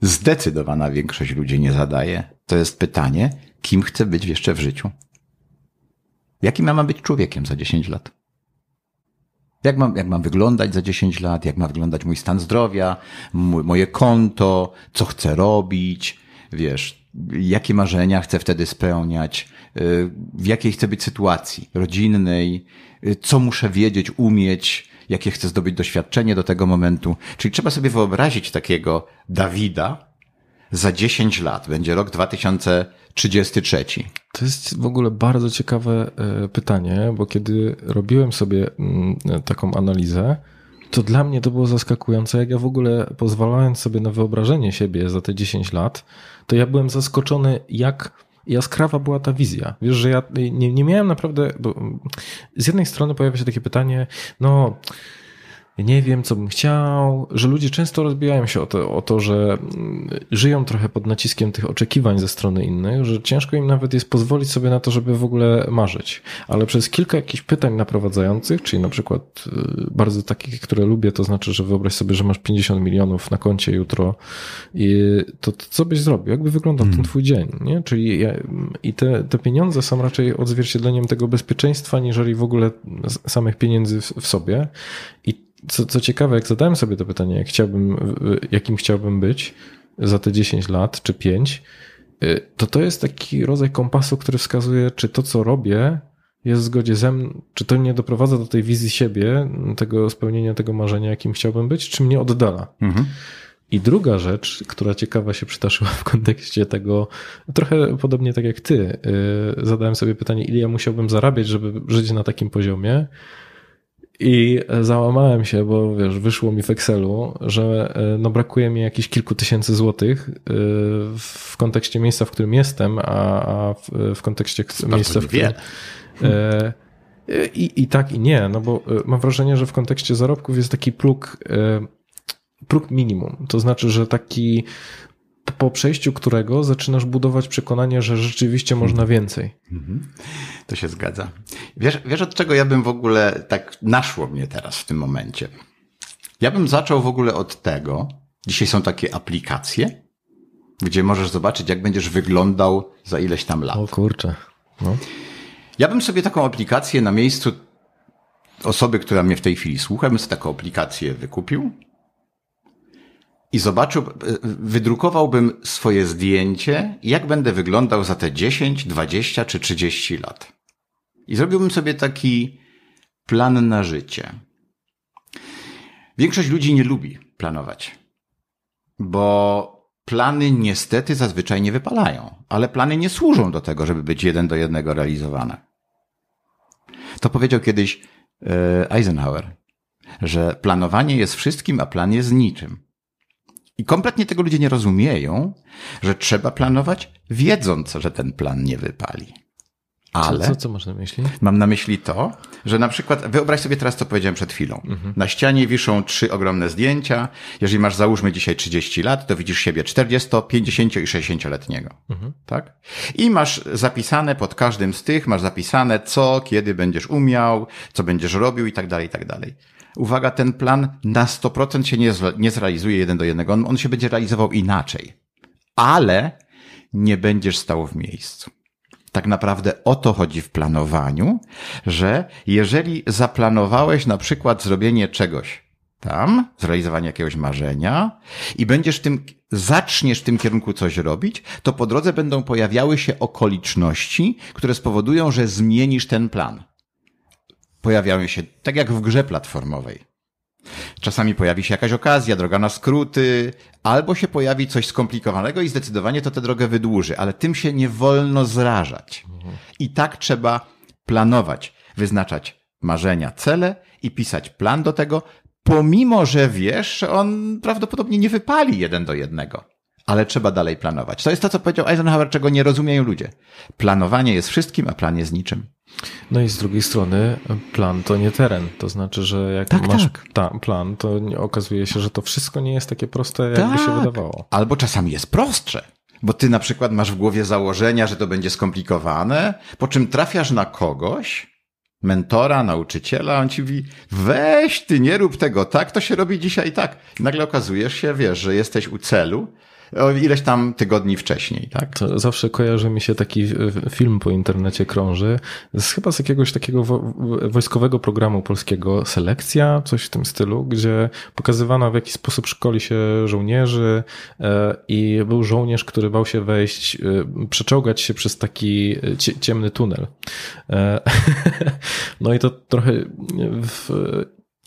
zdecydowana większość ludzi nie zadaje. To jest pytanie, kim chcę być jeszcze w życiu? Jakim ja mam być człowiekiem za 10 lat? Jak mam, jak mam wyglądać za 10 lat? Jak ma wyglądać mój stan zdrowia, moje konto, co chcę robić? Wiesz, jakie marzenia chcę wtedy spełniać? Y, w jakiej chcę być sytuacji rodzinnej? Y, co muszę wiedzieć, umieć? Jakie chce zdobyć doświadczenie do tego momentu. Czyli trzeba sobie wyobrazić takiego Dawida za 10 lat. Będzie rok 2033. To jest w ogóle bardzo ciekawe e, pytanie, bo kiedy robiłem sobie mm, taką analizę, to dla mnie to było zaskakujące, jak ja w ogóle pozwalając sobie na wyobrażenie siebie za te 10 lat, to ja byłem zaskoczony, jak jaskrawa była ta wizja. Wiesz, że ja nie, nie miałem naprawdę, bo z jednej strony pojawia się takie pytanie, no nie wiem, co bym chciał, że ludzie często rozbijają się o to, o to, że mm, żyją trochę pod naciskiem tych oczekiwań ze strony innych, że ciężko im nawet jest pozwolić sobie na to, żeby w ogóle marzyć. Ale przez kilka jakichś pytań naprowadzających, czyli na przykład y, bardzo takich, które lubię, to znaczy, że wyobraź sobie, że masz 50 milionów na koncie jutro i to, to co byś zrobił? Jakby wyglądał hmm. ten twój dzień, nie? Czyli ja, i te, te pieniądze są raczej odzwierciedleniem tego bezpieczeństwa, niżeli w ogóle samych pieniędzy w, w sobie i co, co ciekawe, jak zadałem sobie to pytanie, jak chciałbym, jakim chciałbym być za te 10 lat czy 5, y, to to jest taki rodzaj kompasu, który wskazuje, czy to, co robię, jest w zgodzie ze mną, czy to mnie doprowadza do tej wizji siebie, tego spełnienia tego marzenia, jakim chciałbym być, czy mnie oddala. Mhm. I druga rzecz, która ciekawa się przytaszyła w kontekście tego, trochę podobnie tak jak ty, yy, zadałem sobie pytanie, ile ja musiałbym zarabiać, żeby żyć na takim poziomie, i załamałem się, bo wiesz, wyszło mi w Excelu, że e, no brakuje mi jakichś kilku tysięcy złotych e, w kontekście miejsca, w którym jestem, a, w, kontekście miejsca, w którym... E, I, I tak, i nie, no bo mam wrażenie, że w kontekście zarobków jest taki próg, próg minimum. To znaczy, że taki po przejściu którego zaczynasz budować przekonanie, że rzeczywiście można więcej. Mhm. To się zgadza. Wiesz, wiesz, od czego ja bym w ogóle tak naszło mnie teraz w tym momencie? Ja bym zaczął w ogóle od tego, dzisiaj są takie aplikacje, gdzie możesz zobaczyć, jak będziesz wyglądał za ileś tam lat. O kurczę. No. Ja bym sobie taką aplikację na miejscu osoby, która mnie w tej chwili słucha, bym sobie taką aplikację wykupił i zobaczył, wydrukowałbym swoje zdjęcie, jak będę wyglądał za te 10, 20 czy 30 lat. I zrobiłbym sobie taki plan na życie. Większość ludzi nie lubi planować, bo plany niestety zazwyczaj nie wypalają, ale plany nie służą do tego, żeby być jeden do jednego realizowane. To powiedział kiedyś e, Eisenhower, że planowanie jest wszystkim, a plan jest niczym. I kompletnie tego ludzie nie rozumieją, że trzeba planować, wiedząc, że ten plan nie wypali. Ale. Co, co, co masz na myśli? Mam na myśli to, że na przykład, wyobraź sobie teraz, co powiedziałem przed chwilą. Mhm. Na ścianie wiszą trzy ogromne zdjęcia. Jeżeli masz, załóżmy dzisiaj 30 lat, to widzisz siebie 40, 50 i 60-letniego. Mhm. Tak? I masz zapisane pod każdym z tych, masz zapisane co, kiedy będziesz umiał, co będziesz robił i tak dalej, i tak dalej uwaga, ten plan na 100% się nie, nie zrealizuje jeden do jednego. On, on się będzie realizował inaczej. Ale nie będziesz stał w miejscu. Tak naprawdę o to chodzi w planowaniu, że jeżeli zaplanowałeś na przykład zrobienie czegoś tam, zrealizowanie jakiegoś marzenia i będziesz tym, zaczniesz w tym kierunku coś robić, to po drodze będą pojawiały się okoliczności, które spowodują, że zmienisz ten plan pojawiają się, tak jak w grze platformowej. Czasami pojawi się jakaś okazja, droga na skróty, albo się pojawi coś skomplikowanego i zdecydowanie to tę drogę wydłuży, ale tym się nie wolno zrażać. I tak trzeba planować, wyznaczać marzenia, cele i pisać plan do tego, pomimo że wiesz, on prawdopodobnie nie wypali jeden do jednego. ale trzeba dalej planować. To jest to, co powiedział Eisenhower, czego nie rozumieją ludzie. Planowanie jest wszystkim, a plan jest niczym. No i z drugiej strony plan to nie teren. To znaczy, że jak Tak, masz tak. ta, plan, to nie- okazuje się, że to wszystko nie jest takie proste, jakby się Tak. wydawało. Albo czasami jest prostsze. Bo ty na przykład masz w głowie założenia, że to będzie skomplikowane, po czym trafiasz na kogoś, mentora, nauczyciela, on ci mówi, weź ty, nie rób tego tak, to się robi dzisiaj tak. I nagle okazujesz się, wiesz, że jesteś u celu ileś tam tygodni wcześniej, tak? To zawsze kojarzy mi się taki e, film po internecie krąży, z, chyba z jakiegoś takiego wo, wojskowego programu polskiego Selekcja, coś w tym stylu, gdzie pokazywano w jaki sposób szkoli się żołnierzy e, i był żołnierz, który bał się wejść, e, przeczołgać się przez taki cie, ciemny tunel. No i to trochę w,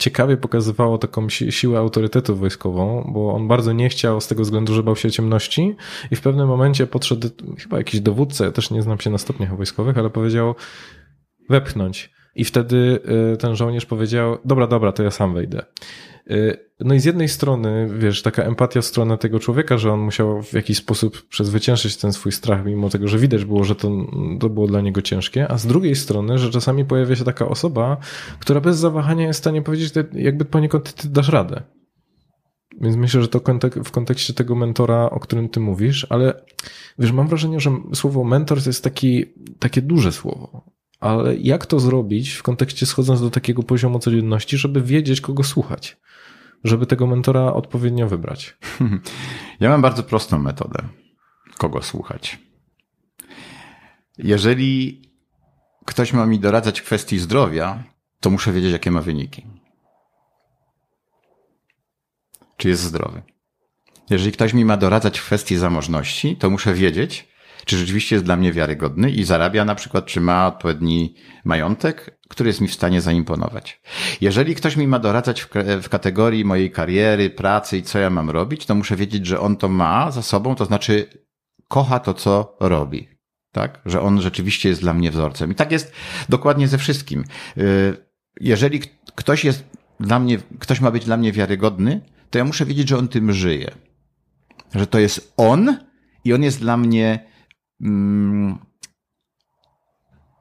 ciekawie pokazywało taką si- siłę autorytetu wojskową, bo on bardzo nie chciał z tego względu, że bał się ciemności i w pewnym momencie podszedł chyba jakiś dowódca, ja też nie znam się na stopniach wojskowych, ale powiedział wepchnąć. I wtedy y, ten żołnierz powiedział, dobra, dobra, to ja sam wejdę. Y, No i z jednej strony, wiesz, taka empatia w stronę tego człowieka, że on musiał w jakiś sposób przezwyciężyć ten swój strach, mimo tego, że widać było, że to, to było dla niego ciężkie, a z drugiej strony, że czasami pojawia się taka osoba, która bez zawahania jest w stanie powiedzieć, jakby poniekąd ty dasz radę. Więc myślę, że to w kontekście tego mentora, o którym ty mówisz, ale wiesz, mam wrażenie, że słowo mentor to jest taki, takie duże słowo. Ale jak to zrobić w kontekście schodząc do takiego poziomu codzienności, żeby wiedzieć, kogo słuchać? Żeby tego mentora odpowiednio wybrać. Ja mam bardzo prostą metodę, kogo słuchać. Jeżeli ktoś ma mi doradzać kwestii zdrowia, to muszę wiedzieć, jakie ma wyniki. Czy jest zdrowy. Jeżeli ktoś mi ma doradzać w kwestii zamożności, to muszę wiedzieć, czy rzeczywiście jest dla mnie wiarygodny i zarabia na przykład, czy ma odpowiedni majątek, który jest mi w stanie zaimponować. Jeżeli ktoś mi ma doradzać w, w kategorii mojej kariery, pracy i co ja mam robić, to muszę wiedzieć, że on to ma za sobą, to znaczy kocha to, co robi. Tak? Że on rzeczywiście jest dla mnie wzorcem. I tak jest dokładnie ze wszystkim. Y, Jeżeli ktoś jest dla mnie, ktoś ma być dla mnie wiarygodny, to ja muszę wiedzieć, że on tym żyje. Że to jest on i on jest dla mnie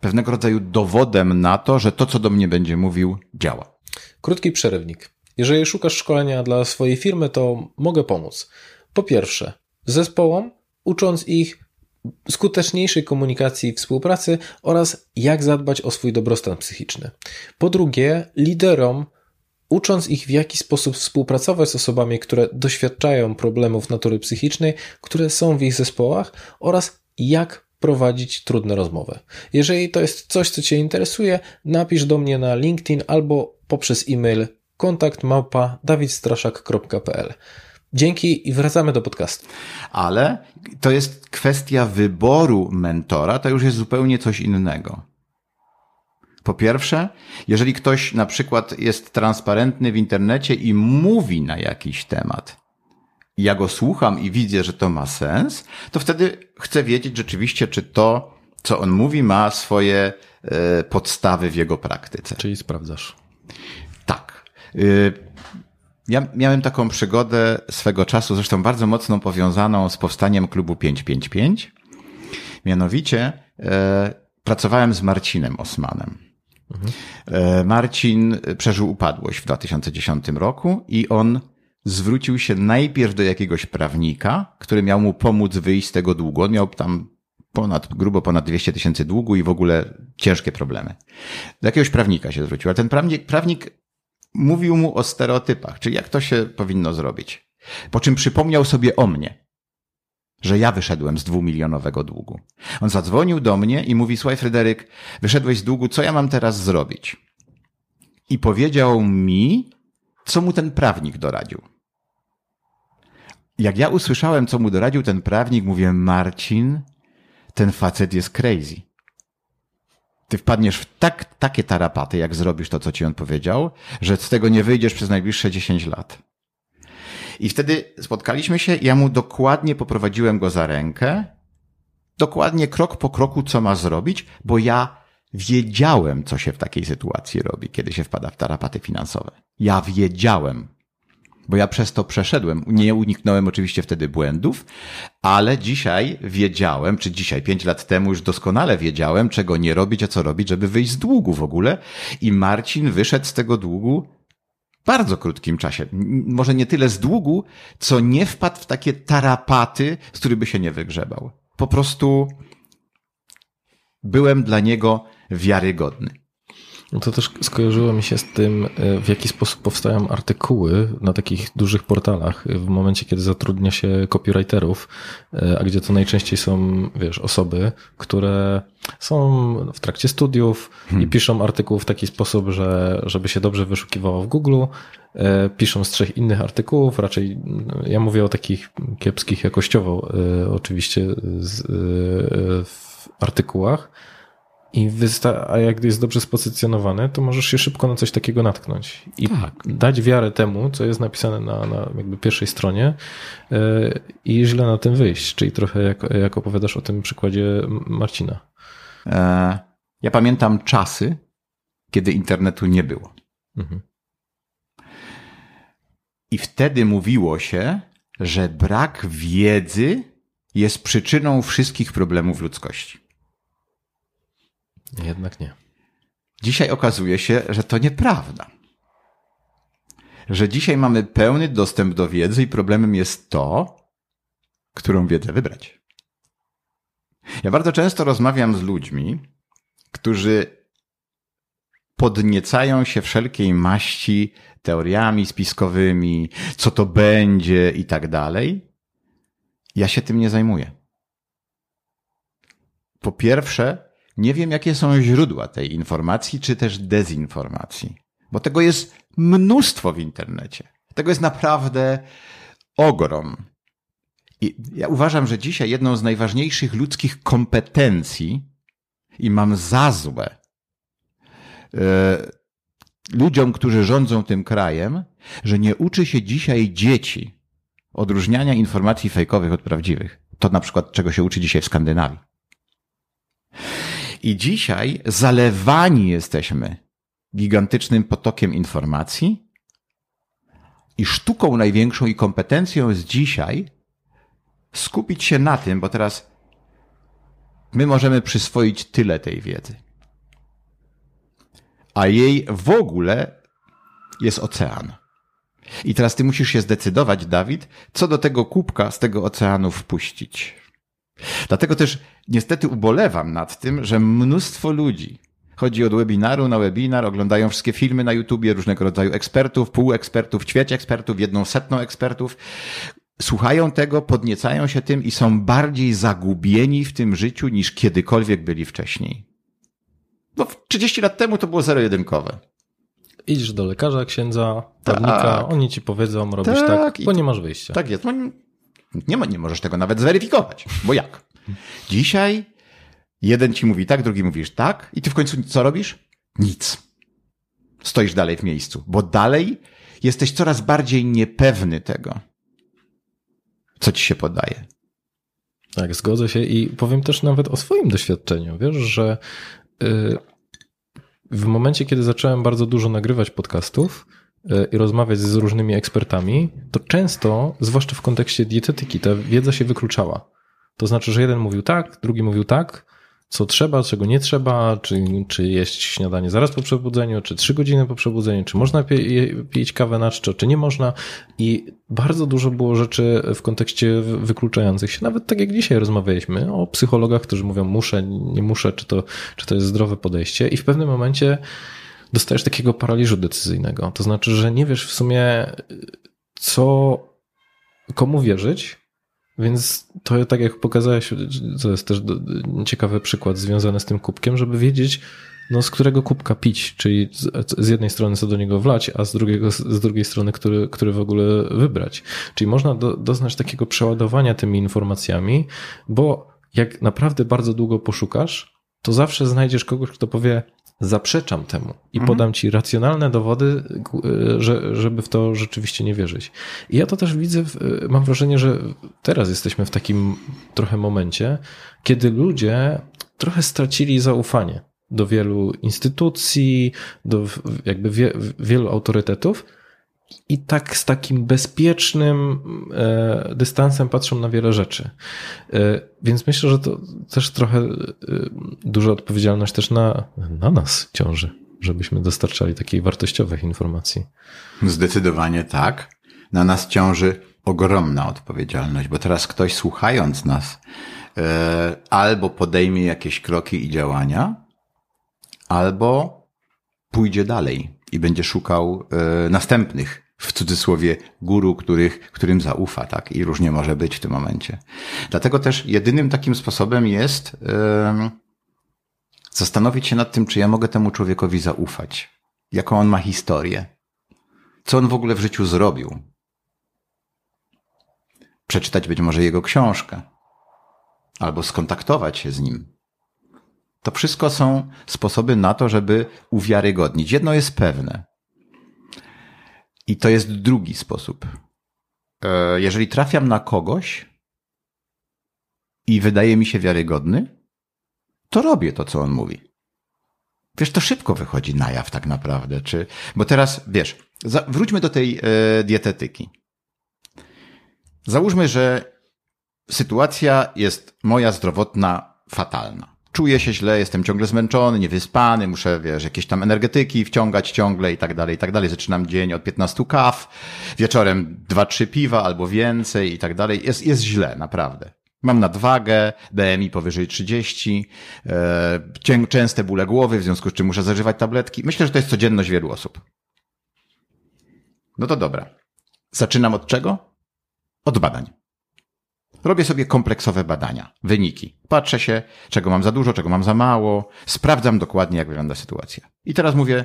pewnego rodzaju dowodem na to, że to, co do mnie będzie mówił, działa. Krótki przerywnik. Jeżeli szukasz szkolenia dla swojej firmy, to mogę pomóc. Po pierwsze, zespołom, ucząc ich skuteczniejszej komunikacji i współpracy oraz jak zadbać o swój dobrostan psychiczny. Po drugie, liderom, ucząc ich w jaki sposób współpracować z osobami, które doświadczają problemów natury psychicznej, które są w ich zespołach oraz jak prowadzić trudne rozmowy. Jeżeli to jest coś, co Cię interesuje, napisz do mnie na LinkedIn albo poprzez e-mail kontakt. Dzięki i wracamy do podcastu. Ale to jest kwestia wyboru mentora, to już jest zupełnie coś innego. Po pierwsze, jeżeli ktoś na przykład jest transparentny w internecie i mówi na jakiś temat, i ja go słucham i widzę, że to ma sens, to wtedy chcę wiedzieć rzeczywiście, czy to, co on mówi, ma swoje e, podstawy w jego praktyce. Czyli sprawdzasz. Tak. Y, Ja miałem taką przygodę swego czasu, zresztą bardzo mocno powiązaną z powstaniem klubu 555. Mianowicie e, pracowałem z Marcinem Osmanem. E, Marcin przeżył upadłość w 2010 roku i on zwrócił się najpierw do jakiegoś prawnika, który miał mu pomóc wyjść z tego długu. On miał tam ponad, grubo ponad 200 tysięcy długu i w ogóle ciężkie problemy. Do jakiegoś prawnika się zwrócił, ale ten prawnik, prawnik mówił mu o stereotypach, czyli jak to się powinno zrobić. Po czym przypomniał sobie o mnie, że ja wyszedłem z dwumilionowego długu. On zadzwonił do mnie i mówi, słuchaj Fryderyk, wyszedłeś z długu, co ja mam teraz zrobić? I powiedział mi, co mu ten prawnik doradził. Jak ja usłyszałem, co mu doradził ten prawnik, mówię, Marcin, ten facet jest crazy. Ty wpadniesz w tak, takie tarapaty, jak zrobisz to, co ci on powiedział, że z tego nie wyjdziesz przez najbliższe 10 lat. I wtedy spotkaliśmy się, ja mu dokładnie poprowadziłem go za rękę, dokładnie krok po kroku, co ma zrobić, bo ja wiedziałem, co się w takiej sytuacji robi, kiedy się wpada w tarapaty finansowe. Ja wiedziałem. bo ja przez to przeszedłem. Nie uniknąłem oczywiście wtedy błędów, ale dzisiaj wiedziałem, czy dzisiaj, pięć lat temu już doskonale wiedziałem, czego nie robić, a co robić, żeby wyjść z długu w ogóle. I Marcin wyszedł z tego długu w bardzo krótkim czasie. Może nie tyle z długu, co nie wpadł w takie tarapaty, z których by się nie wygrzebał. Po prostu byłem dla niego wiarygodny. No to też skojarzyło mi się z tym, e, w jaki sposób powstają artykuły na takich dużych portalach w momencie, kiedy zatrudnia się copywriterów, e, a gdzie to najczęściej są, wiesz, osoby, które są w trakcie studiów i piszą artykuł w taki sposób, że żeby się dobrze wyszukiwało w Google, e, piszą z trzech innych artykułów, raczej no, ja mówię o takich kiepskich jakościowo oczywiście z, w artykułach, i wysta- a jak jest dobrze spozycjonowany, to możesz się szybko na coś takiego natknąć i Tak. dać wiarę temu, co jest napisane na, na jakby pierwszej stronie yy, i źle na tym wyjść. Czyli trochę jak, jak opowiadasz o tym przykładzie Marcina. E, Ja pamiętam czasy, kiedy internetu nie było. Mhm. I wtedy mówiło się, że brak wiedzy jest przyczyną wszystkich problemów ludzkości. Jednak nie. Dzisiaj okazuje się, że to nieprawda. Że dzisiaj mamy pełny dostęp do wiedzy i problemem jest to, którą wiedzę wybrać. Ja bardzo często rozmawiam z ludźmi, którzy podniecają się wszelkiej maści teoriami spiskowymi, co to będzie i tak dalej. Ja się tym nie zajmuję. Po pierwsze, nie wiem, jakie są źródła tej informacji, czy też dezinformacji, bo tego jest mnóstwo w internecie. Tego jest naprawdę ogrom. I ja uważam, że dzisiaj jedną z najważniejszych ludzkich kompetencji, i mam za złe e, ludziom, którzy rządzą tym krajem, że nie uczy się dzisiaj dzieci odróżniania informacji fejkowych od prawdziwych. To na przykład, czego się uczy dzisiaj w Skandynawii. I dzisiaj zalewani jesteśmy gigantycznym potokiem informacji i sztuką największą i kompetencją jest dzisiaj skupić się na tym, bo teraz my możemy przyswoić tyle tej wiedzy. A jej w ogóle jest ocean. I teraz ty musisz się zdecydować, Dawid, co do tego kubka z tego oceanu wpuścić. Dlatego też niestety ubolewam nad tym, że mnóstwo ludzi chodzi od webinaru na webinar, oglądają wszystkie filmy na YouTubie, różnego rodzaju ekspertów, półekspertów, ćwierć ekspertów, jedną setną ekspertów. Słuchają tego, podniecają się tym i są bardziej zagubieni w tym życiu niż kiedykolwiek byli wcześniej. Bo 30 lat temu to było zero-jedynkowe. Idziesz do lekarza, księdza, prawnika, Tak. oni ci powiedzą, robisz Tak, tak, bo nie masz wyjścia. Tak jest. No, nie- nie, możesz tego nawet zweryfikować. Bo jak? Dzisiaj jeden ci mówi tak, drugi mówisz tak i ty w końcu co robisz? Nic. Stoisz dalej w miejscu, bo dalej jesteś coraz bardziej niepewny tego, co ci się podaje. Tak, zgodzę się i powiem też nawet o swoim doświadczeniu. Wiesz, że y, w momencie, kiedy zacząłem bardzo dużo nagrywać podcastów i rozmawiać z różnymi ekspertami, to często, zwłaszcza w kontekście dietetyki, ta wiedza się wykluczała. To znaczy, że jeden mówił tak, drugi mówił tak, co trzeba, czego nie trzeba, czy, czy jeść śniadanie zaraz po przebudzeniu, czy trzy godziny po przebudzeniu, czy można pie, pić kawę na czczo, czy nie można. I bardzo dużo było rzeczy w kontekście wy- wykluczających się. Nawet tak jak dzisiaj rozmawialiśmy o psychologach, którzy mówią muszę, nie muszę, czy to, czy to jest zdrowe podejście. I w pewnym momencie dostajesz takiego paraliżu decyzyjnego. To znaczy, że nie wiesz w sumie, co, komu wierzyć, więc to tak jak pokazałeś, to jest też ciekawy przykład związany z tym kubkiem, żeby wiedzieć, no z którego kubka pić, czyli z, z jednej strony co do niego wlać, a z, drugiego, z drugiej strony, który, który w ogóle wybrać. Czyli można do, doznać takiego przeładowania tymi informacjami, bo jak naprawdę bardzo długo poszukasz, to zawsze znajdziesz kogoś, kto powie, zaprzeczam temu i podam ci racjonalne dowody, g- że, żeby w to rzeczywiście nie wierzyć. I ja to też widzę, w- mam wrażenie, że teraz jesteśmy w takim trochę momencie, kiedy ludzie trochę stracili zaufanie do wielu instytucji, do jakby wie, wielu autorytetów i tak z takim bezpiecznym e, dystansem patrzą na wiele rzeczy. E, więc myślę, że to też trochę e, duża odpowiedzialność też na, na nas ciąży, żebyśmy dostarczali takiej wartościowych informacji. Zdecydowanie tak. Na nas ciąży ogromna odpowiedzialność, bo teraz ktoś słuchając nas albo podejmie jakieś kroki i działania, albo pójdzie dalej i będzie szukał e, następnych w cudzysłowie guru, których, którym zaufa, tak? I różnie może być w tym momencie. Dlatego też jedynym takim sposobem jest zastanowić się nad tym, czy ja mogę temu człowiekowi zaufać. Jaką on ma historię. Co on w ogóle w życiu zrobił. Przeczytać być może jego książkę. Albo skontaktować się z nim. To wszystko są sposoby na to, żeby uwiarygodnić. Jedno jest pewne. I to jest drugi sposób. E, jeżeli trafiam na kogoś i wydaje mi się wiarygodny, to robię to, co on mówi. Wiesz, to szybko wychodzi na jaw tak naprawdę. Czy, bo teraz, wiesz, wróćmy do tej e, dietetyki. Załóżmy, że sytuacja jest moja zdrowotna fatalna. Czuję się źle, jestem ciągle zmęczony, niewyspany, muszę, wiesz, jakieś tam energetyki wciągać ciągle i tak dalej, i tak dalej. Zaczynam dzień od 15 kaw, wieczorem 2-3 piwa albo więcej i tak dalej. Jest, jest źle, naprawdę. Mam nadwagę, BMI powyżej 30, e, częste bóle głowy, w związku z czym muszę zażywać tabletki. Myślę, że to jest codzienność wielu osób. No to dobra. Zaczynam od czego? Od badań. Robię sobie kompleksowe badania, wyniki. Patrzę się, czego mam za dużo, czego mam za mało. Sprawdzam dokładnie, jak wygląda sytuacja. I teraz mówię,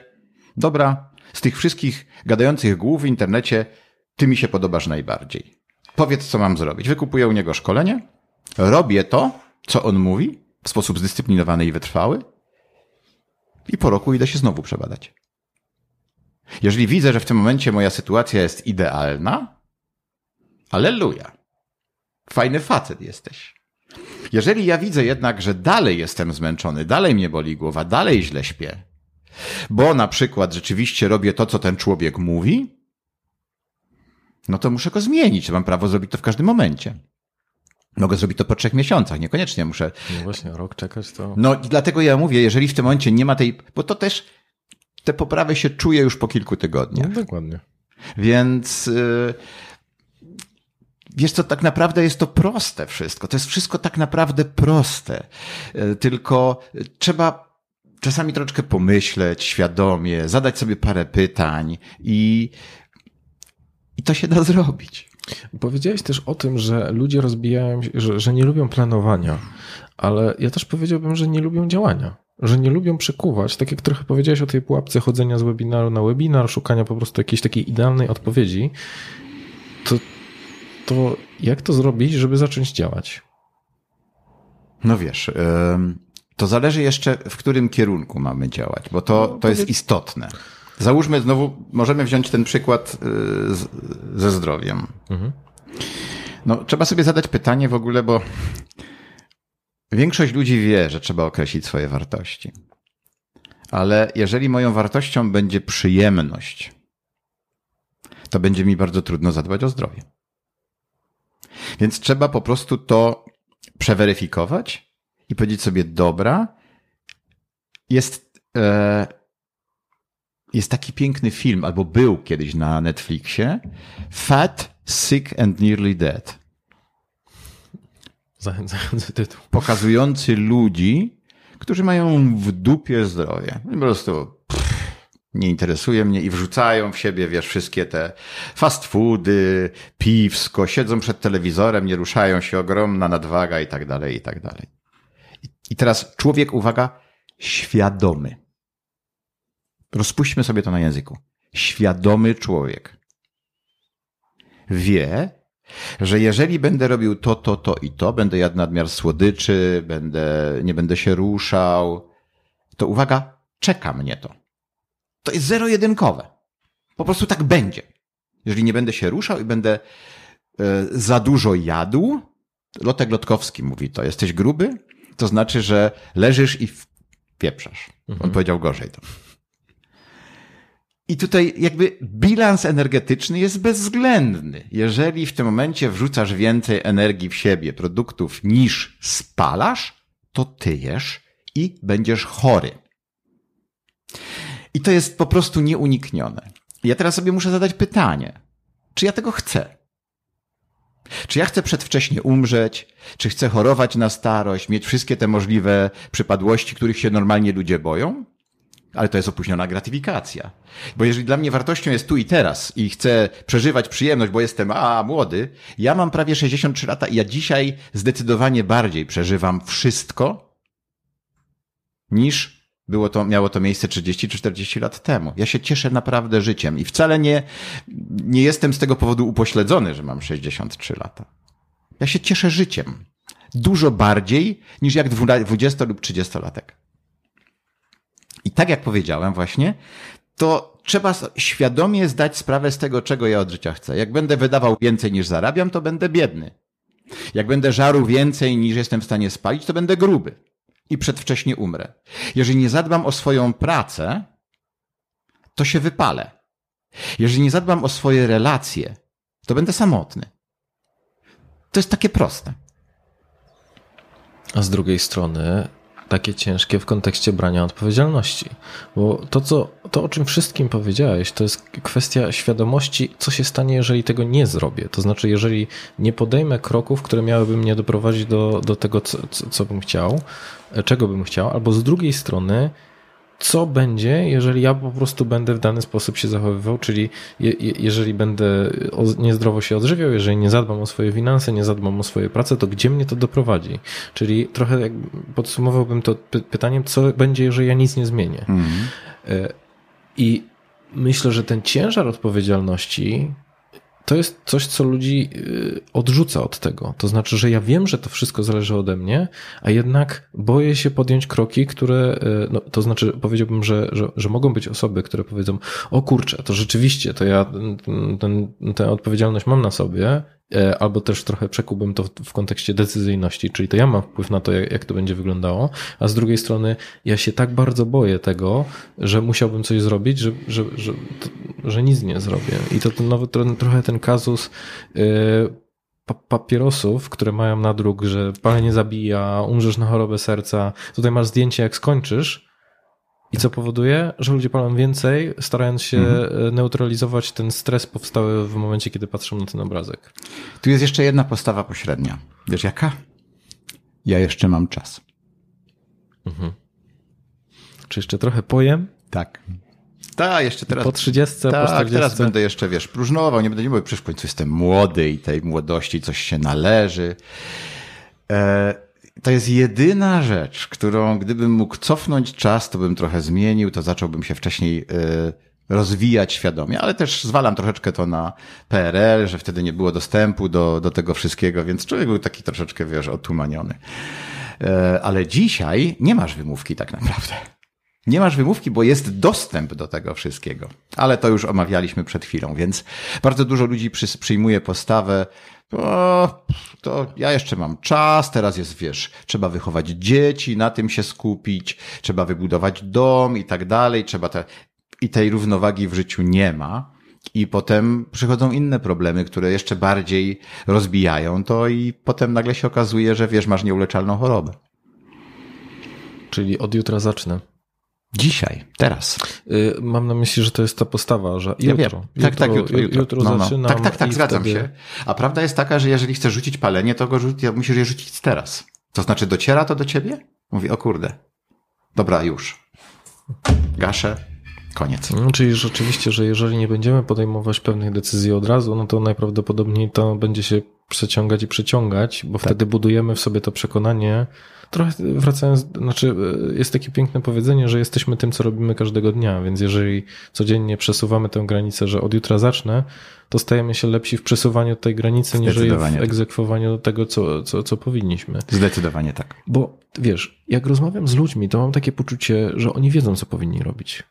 dobra, z tych wszystkich gadających głów w internecie, ty mi się podobasz najbardziej. Powiedz, co mam zrobić. Wykupuję u niego szkolenie, robię to, co on mówi, w sposób zdyscyplinowany i wytrwały, i po roku idę się znowu przebadać. Jeżeli widzę, że w tym momencie moja sytuacja jest idealna, aleluja. Fajny facet jesteś. Jeżeli ja widzę jednak, że dalej jestem zmęczony, dalej mnie boli głowa, dalej źle śpię, bo na przykład rzeczywiście robię to, co ten człowiek mówi, no to muszę go zmienić. Mam prawo zrobić to w każdym momencie. Mogę zrobić to po trzech miesiącach, niekoniecznie muszę. No właśnie, rok czekać to. No i dlatego ja mówię, jeżeli w tym momencie nie ma tej, bo to też te poprawy się czuje już po kilku tygodniach. No, dokładnie. Więc yy, wiesz co, tak naprawdę jest to proste wszystko. To jest wszystko tak naprawdę proste. Yy, tylko trzeba czasami troszeczkę pomyśleć świadomie, zadać sobie parę pytań i, i to się da zrobić. Powiedziałeś też o tym, że ludzie rozbijają się, że, że nie lubią planowania, ale ja też powiedziałbym, że nie lubią działania że nie lubią przekuwać, tak jak trochę powiedziałeś o tej pułapce chodzenia z webinaru na webinar, szukania po prostu jakiejś takiej idealnej odpowiedzi, to, to jak to zrobić, żeby zacząć działać? No wiesz, to zależy jeszcze, w którym kierunku mamy działać, bo to, to jest istotne. Załóżmy znowu, możemy wziąć ten przykład y, z, ze zdrowiem. Mhm. No, trzeba sobie zadać pytanie w ogóle, bo większość ludzi wie, że trzeba określić swoje wartości. Ale jeżeli moją wartością będzie przyjemność, to będzie mi bardzo trudno zadbać o zdrowie. Więc trzeba po prostu to przeweryfikować i powiedzieć sobie, dobra, jest, e, jest taki piękny film, albo był kiedyś na Netflixie, Fat, Sick and Nearly Dead. Zachęcający tytuł. Pokazujący ludzi, którzy mają w dupie zdrowie. Po prostu nie interesuje mnie i wrzucają w siebie, wiesz, wszystkie te fast foody, piwsko, siedzą przed telewizorem, nie ruszają się, ogromna nadwaga i tak dalej, i tak dalej. I teraz człowiek, uwaga, świadomy Rozpuśćmy sobie to na języku. Świadomy człowiek wie, że jeżeli będę robił to, to, to i to, będę jadł nadmiar słodyczy, będę, nie będę się ruszał, to uwaga, czeka mnie to. To jest zero-jedynkowe. Po prostu tak będzie. Jeżeli nie będę się ruszał i będę e, za dużo jadł, Lotek Lotkowski mówi to, jesteś gruby, to znaczy, że leżysz i pieprzasz. Mhm. On powiedział gorzej to. I tutaj jakby bilans energetyczny jest bezwzględny. Jeżeli w tym momencie wrzucasz więcej energii w siebie, produktów niż spalasz, to tyjesz i będziesz chory. I to jest po prostu nieuniknione. Ja teraz sobie muszę zadać pytanie, czy ja tego chcę? Czy ja chcę przedwcześnie umrzeć? Czy chcę chorować na starość, mieć wszystkie te możliwe przypadłości, których się normalnie ludzie boją? Ale to jest opóźniona gratyfikacja. Bo jeżeli dla mnie wartością jest tu i teraz i chcę przeżywać przyjemność, bo jestem a młody, ja mam prawie 63 lata i ja dzisiaj zdecydowanie bardziej przeżywam wszystko niż było to, miało to miejsce 30 czy 40 lat temu. Ja się cieszę naprawdę życiem i wcale nie, nie jestem z tego powodu upośledzony, że mam 63 lata. Ja się cieszę życiem. Dużo bardziej niż jak 20 lub 30 latek. I tak jak powiedziałem właśnie, to trzeba świadomie zdać sprawę z tego, czego ja od życia chcę. Jak będę wydawał więcej niż zarabiam, to będę biedny. Jak będę żarł więcej niż jestem w stanie spalić, to będę gruby i przedwcześnie umrę. Jeżeli nie zadbam o swoją pracę, to się wypalę. Jeżeli nie zadbam o swoje relacje, to będę samotny. To jest takie proste. A z drugiej strony, takie ciężkie w kontekście brania odpowiedzialności. Bo to, co, to, o czym wszystkim powiedziałeś, to jest kwestia świadomości, co się stanie, jeżeli tego nie zrobię. To znaczy, jeżeli nie podejmę kroków, które miałyby mnie doprowadzić do, do tego, co, co, co bym chciał, czego bym chciał, albo z drugiej strony, co będzie, jeżeli ja po prostu będę w dany sposób się zachowywał, czyli je, jeżeli będę niezdrowo się odżywiał, jeżeli nie zadbam o swoje finanse, nie zadbam o swoje prace, to gdzie mnie to doprowadzi? Czyli trochę jak podsumowałbym to pytaniem, co będzie, jeżeli ja nic nie zmienię. Mhm. E, I myślę, że ten ciężar odpowiedzialności to jest coś, co ludzi y, odrzuca od tego. To znaczy, że ja wiem, że to wszystko zależy ode mnie, a jednak boję się podjąć kroki, które, y, no, to znaczy powiedziałbym, że, że, że mogą być osoby, które powiedzą, o kurczę, to rzeczywiście, to ja ten, tę odpowiedzialność mam na sobie, albo też trochę przekułbym to w kontekście decyzyjności, czyli to ja mam wpływ na to, jak, to będzie wyglądało, a z drugiej strony ja się tak bardzo boję tego, że musiałbym coś zrobić, że, że, że, że nic nie zrobię. I to ten nowy, trochę ten kazus yy, papierosów, które mają nadruk, że palenie zabija, umrzesz na chorobę serca. Tutaj masz zdjęcie, jak skończysz, i co powoduje, że ludzie palą więcej, starając się mhm. neutralizować ten stres powstały w momencie, kiedy patrzą na ten obrazek. Tu jest jeszcze jedna postawa pośrednia. Wiesz jaka? Ja jeszcze mam czas. Mhm. Czy jeszcze trochę pojem? Tak. Tak, jeszcze teraz. Po 30, tak, po 40. teraz będę jeszcze, wiesz, próżnował, nie będę nie mówił, przecież w końcu jestem młody i tej młodości coś się należy. E, to jest jedyna rzecz, którą gdybym mógł cofnąć czas, to bym trochę zmienił, to zacząłbym się wcześniej y, rozwijać świadomie, ale też zwalam troszeczkę to na PRL, że wtedy nie było dostępu do, do tego wszystkiego, więc człowiek był taki troszeczkę, wiesz, otumaniony. E, ale dzisiaj nie masz wymówki tak naprawdę. Nie masz wymówki, bo jest dostęp do tego wszystkiego. Ale to już omawialiśmy przed chwilą, więc bardzo dużo ludzi przyjmuje postawę, o, to ja jeszcze mam czas, teraz jest, wiesz, trzeba wychować dzieci, na tym się skupić, trzeba wybudować dom i tak dalej, trzeba te, i tej równowagi w życiu nie ma. I potem przychodzą inne problemy, które jeszcze bardziej rozbijają to i potem nagle się okazuje, że wiesz, masz nieuleczalną chorobę. Czyli od jutra zacznę. Dzisiaj, teraz. Y, mam na myśli, że to jest ta postawa, że jutro. Ja wiem. Tak, jutro, tak, jutro, jutro. jutro no, no. zaczynam. Tak, tak, tak, zgadzam wtedy... się. A prawda jest taka, że jeżeli chcesz rzucić palenie, to go rzuć, musisz je rzucić teraz. To znaczy, dociera to do ciebie? Mówi, o kurde. Dobra, już. Gaszę. Koniec. No, czyli rzeczywiście, że jeżeli nie będziemy podejmować pewnych decyzji od razu, no to najprawdopodobniej to będzie się przeciągać i przeciągać, bo tak. wtedy budujemy w sobie to przekonanie, trochę wracając, znaczy jest takie piękne powiedzenie, że jesteśmy tym, co robimy każdego dnia, więc jeżeli codziennie przesuwamy tę granicę, że od jutra zacznę, to stajemy się lepsi w przesuwaniu tej granicy, niż w tak. egzekwowaniu tego, co, co, co powinniśmy. Zdecydowanie tak. Bo wiesz, jak rozmawiam z ludźmi, to mam takie poczucie, że oni wiedzą, co powinni robić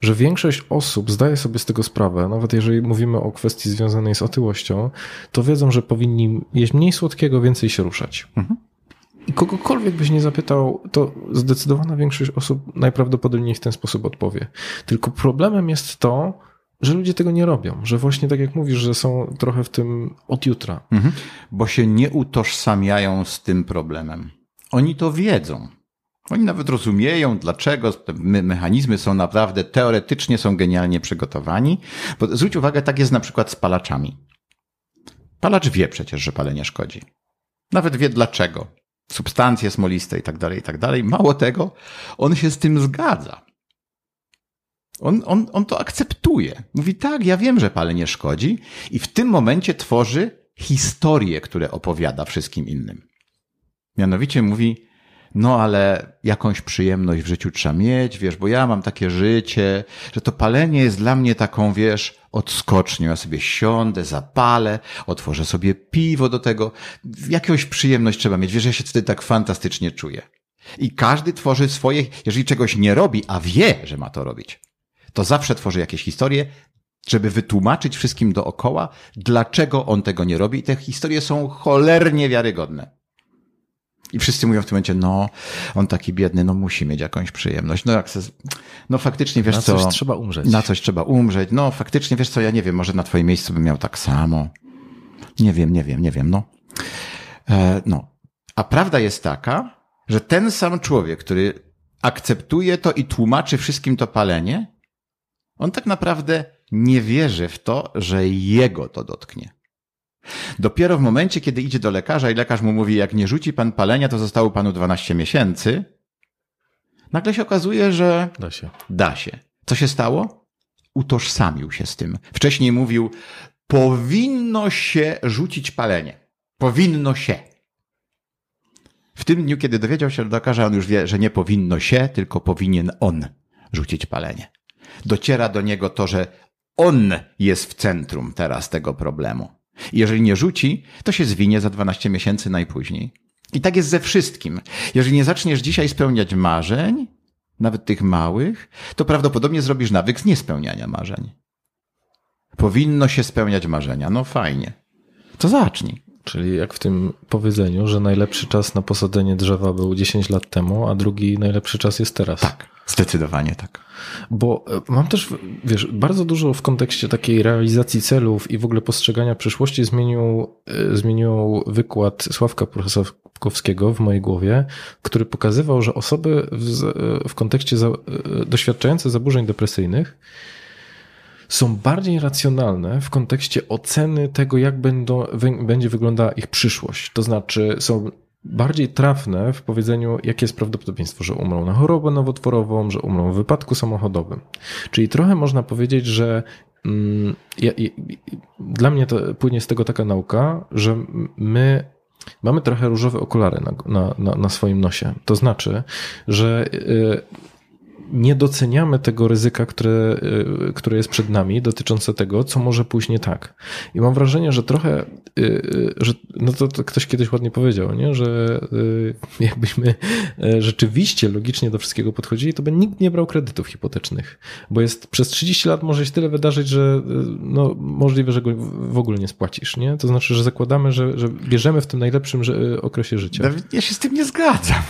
że większość osób zdaje sobie z tego sprawę, nawet jeżeli mówimy o kwestii związanej z otyłością, to wiedzą, że powinni jeść mniej słodkiego, więcej się ruszać. Mhm. I kogokolwiek byś nie zapytał, to zdecydowana większość osób najprawdopodobniej w ten sposób odpowie. Tylko problemem jest to, że ludzie tego nie robią, że właśnie tak jak mówisz, że są trochę w tym od jutra. Mhm. Bo się nie utożsamiają z tym problemem. Oni to wiedzą. Oni nawet rozumieją, dlaczego te me- mechanizmy są naprawdę teoretycznie są genialnie przygotowani. Bo zwróć uwagę, tak jest na przykład z palaczami. Palacz wie przecież, że palenie szkodzi. Nawet wie dlaczego. Substancje smoliste i tak dalej, i tak dalej. Mało tego, on się z tym zgadza. On, on, on to akceptuje. Mówi, tak, ja wiem, że palenie szkodzi, i w tym momencie tworzy historie, które opowiada wszystkim innym. Mianowicie mówi, no ale jakąś przyjemność w życiu trzeba mieć, wiesz, bo ja mam takie życie, że to palenie jest dla mnie taką, wiesz, odskocznią. Ja sobie siądę, zapalę, otworzę sobie piwo do tego. Jakąś przyjemność trzeba mieć. Wiesz, ja się wtedy tak fantastycznie czuję. I każdy tworzy swoje, jeżeli czegoś nie robi, a wie, że ma to robić, to zawsze tworzy jakieś historie, żeby wytłumaczyć wszystkim dookoła, dlaczego on tego nie robi. I te historie są cholernie wiarygodne. I wszyscy mówią w tym momencie, no, on taki biedny, no musi mieć jakąś przyjemność. No jak se, no faktycznie wiesz Na co. coś trzeba umrzeć. Na coś trzeba umrzeć. No faktycznie wiesz co, ja nie wiem, może na twoim miejscu bym miał tak samo. Nie wiem, nie wiem, nie wiem, no. E, no. A prawda jest taka, że ten sam człowiek, który akceptuje to i tłumaczy wszystkim to palenie, on tak naprawdę nie wierzy w to, że jego to dotknie. Dopiero w momencie, kiedy idzie do lekarza i lekarz mu mówi, jak nie rzuci pan palenia, to zostało panu 12 miesięcy, nagle się okazuje, że Da się. da się. Co się stało? Utożsamił się z tym. Wcześniej mówił, powinno się rzucić palenie. Powinno się. W tym dniu, kiedy dowiedział się do lekarza, on już wie, że nie powinno się, tylko powinien on rzucić palenie. Dociera do niego to, że on jest w centrum teraz tego problemu. I jeżeli nie rzuci, to się zwinie za 12 miesięcy najpóźniej. I tak jest ze wszystkim. Jeżeli nie zaczniesz dzisiaj spełniać marzeń, nawet tych małych, to prawdopodobnie zrobisz nawyk z niespełniania marzeń. Powinno się spełniać marzenia. No fajnie. To zacznij. Czyli jak w tym powiedzeniu, że najlepszy czas na posadzenie drzewa był 10 lat temu, a drugi najlepszy czas jest teraz. Tak, zdecydowanie tak. Bo e, mam też, wiesz, bardzo dużo w kontekście takiej realizacji celów i w ogóle postrzegania przyszłości zmienił, e, zmienił wykład Sławka Prusakowskiego w mojej głowie, który pokazywał, że osoby w, e, w kontekście za, doświadczające zaburzeń depresyjnych są bardziej racjonalne w kontekście oceny tego, jak będą, będzie wyglądała ich przyszłość. To znaczy, są bardziej trafne w powiedzeniu, jakie jest prawdopodobieństwo, że umrą na chorobę nowotworową, że umrą w wypadku samochodowym. Czyli trochę można powiedzieć, że mm, ja, dla mnie to płynie z tego taka nauka, że my mamy trochę różowe okulary na, na, na, na swoim nosie. To znaczy, że y, nie doceniamy tego ryzyka, które, y, które jest przed nami, dotyczące tego, co może pójść nie tak. I mam wrażenie, że trochę, y, y, że, no to, to ktoś kiedyś ładnie powiedział, nie? że jakbyśmy rzeczywiście logicznie do wszystkiego podchodzili, to by nikt nie brał kredytów hipotecznych, bo jest przez 30 lat może się tyle wydarzyć, że no, możliwe, że go w ogóle nie spłacisz. Nie? To znaczy, że zakładamy, że, że bierzemy w tym najlepszym okresie życia. Ja się z tym nie zgadzam.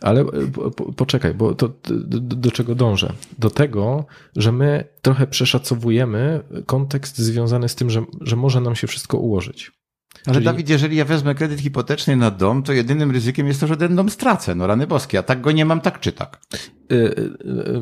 Ale po, po, poczekaj, bo to do, do czego dążę? Do tego, że my trochę przeszacowujemy kontekst związany z tym, że, że może nam się wszystko ułożyć. Ale Czyli- Dawid, jeżeli ja wezmę kredyt hipoteczny na dom, to jedynym ryzykiem jest to, że ten dom stracę. No rany boskie, a tak go nie mam tak czy tak. Y, y, y,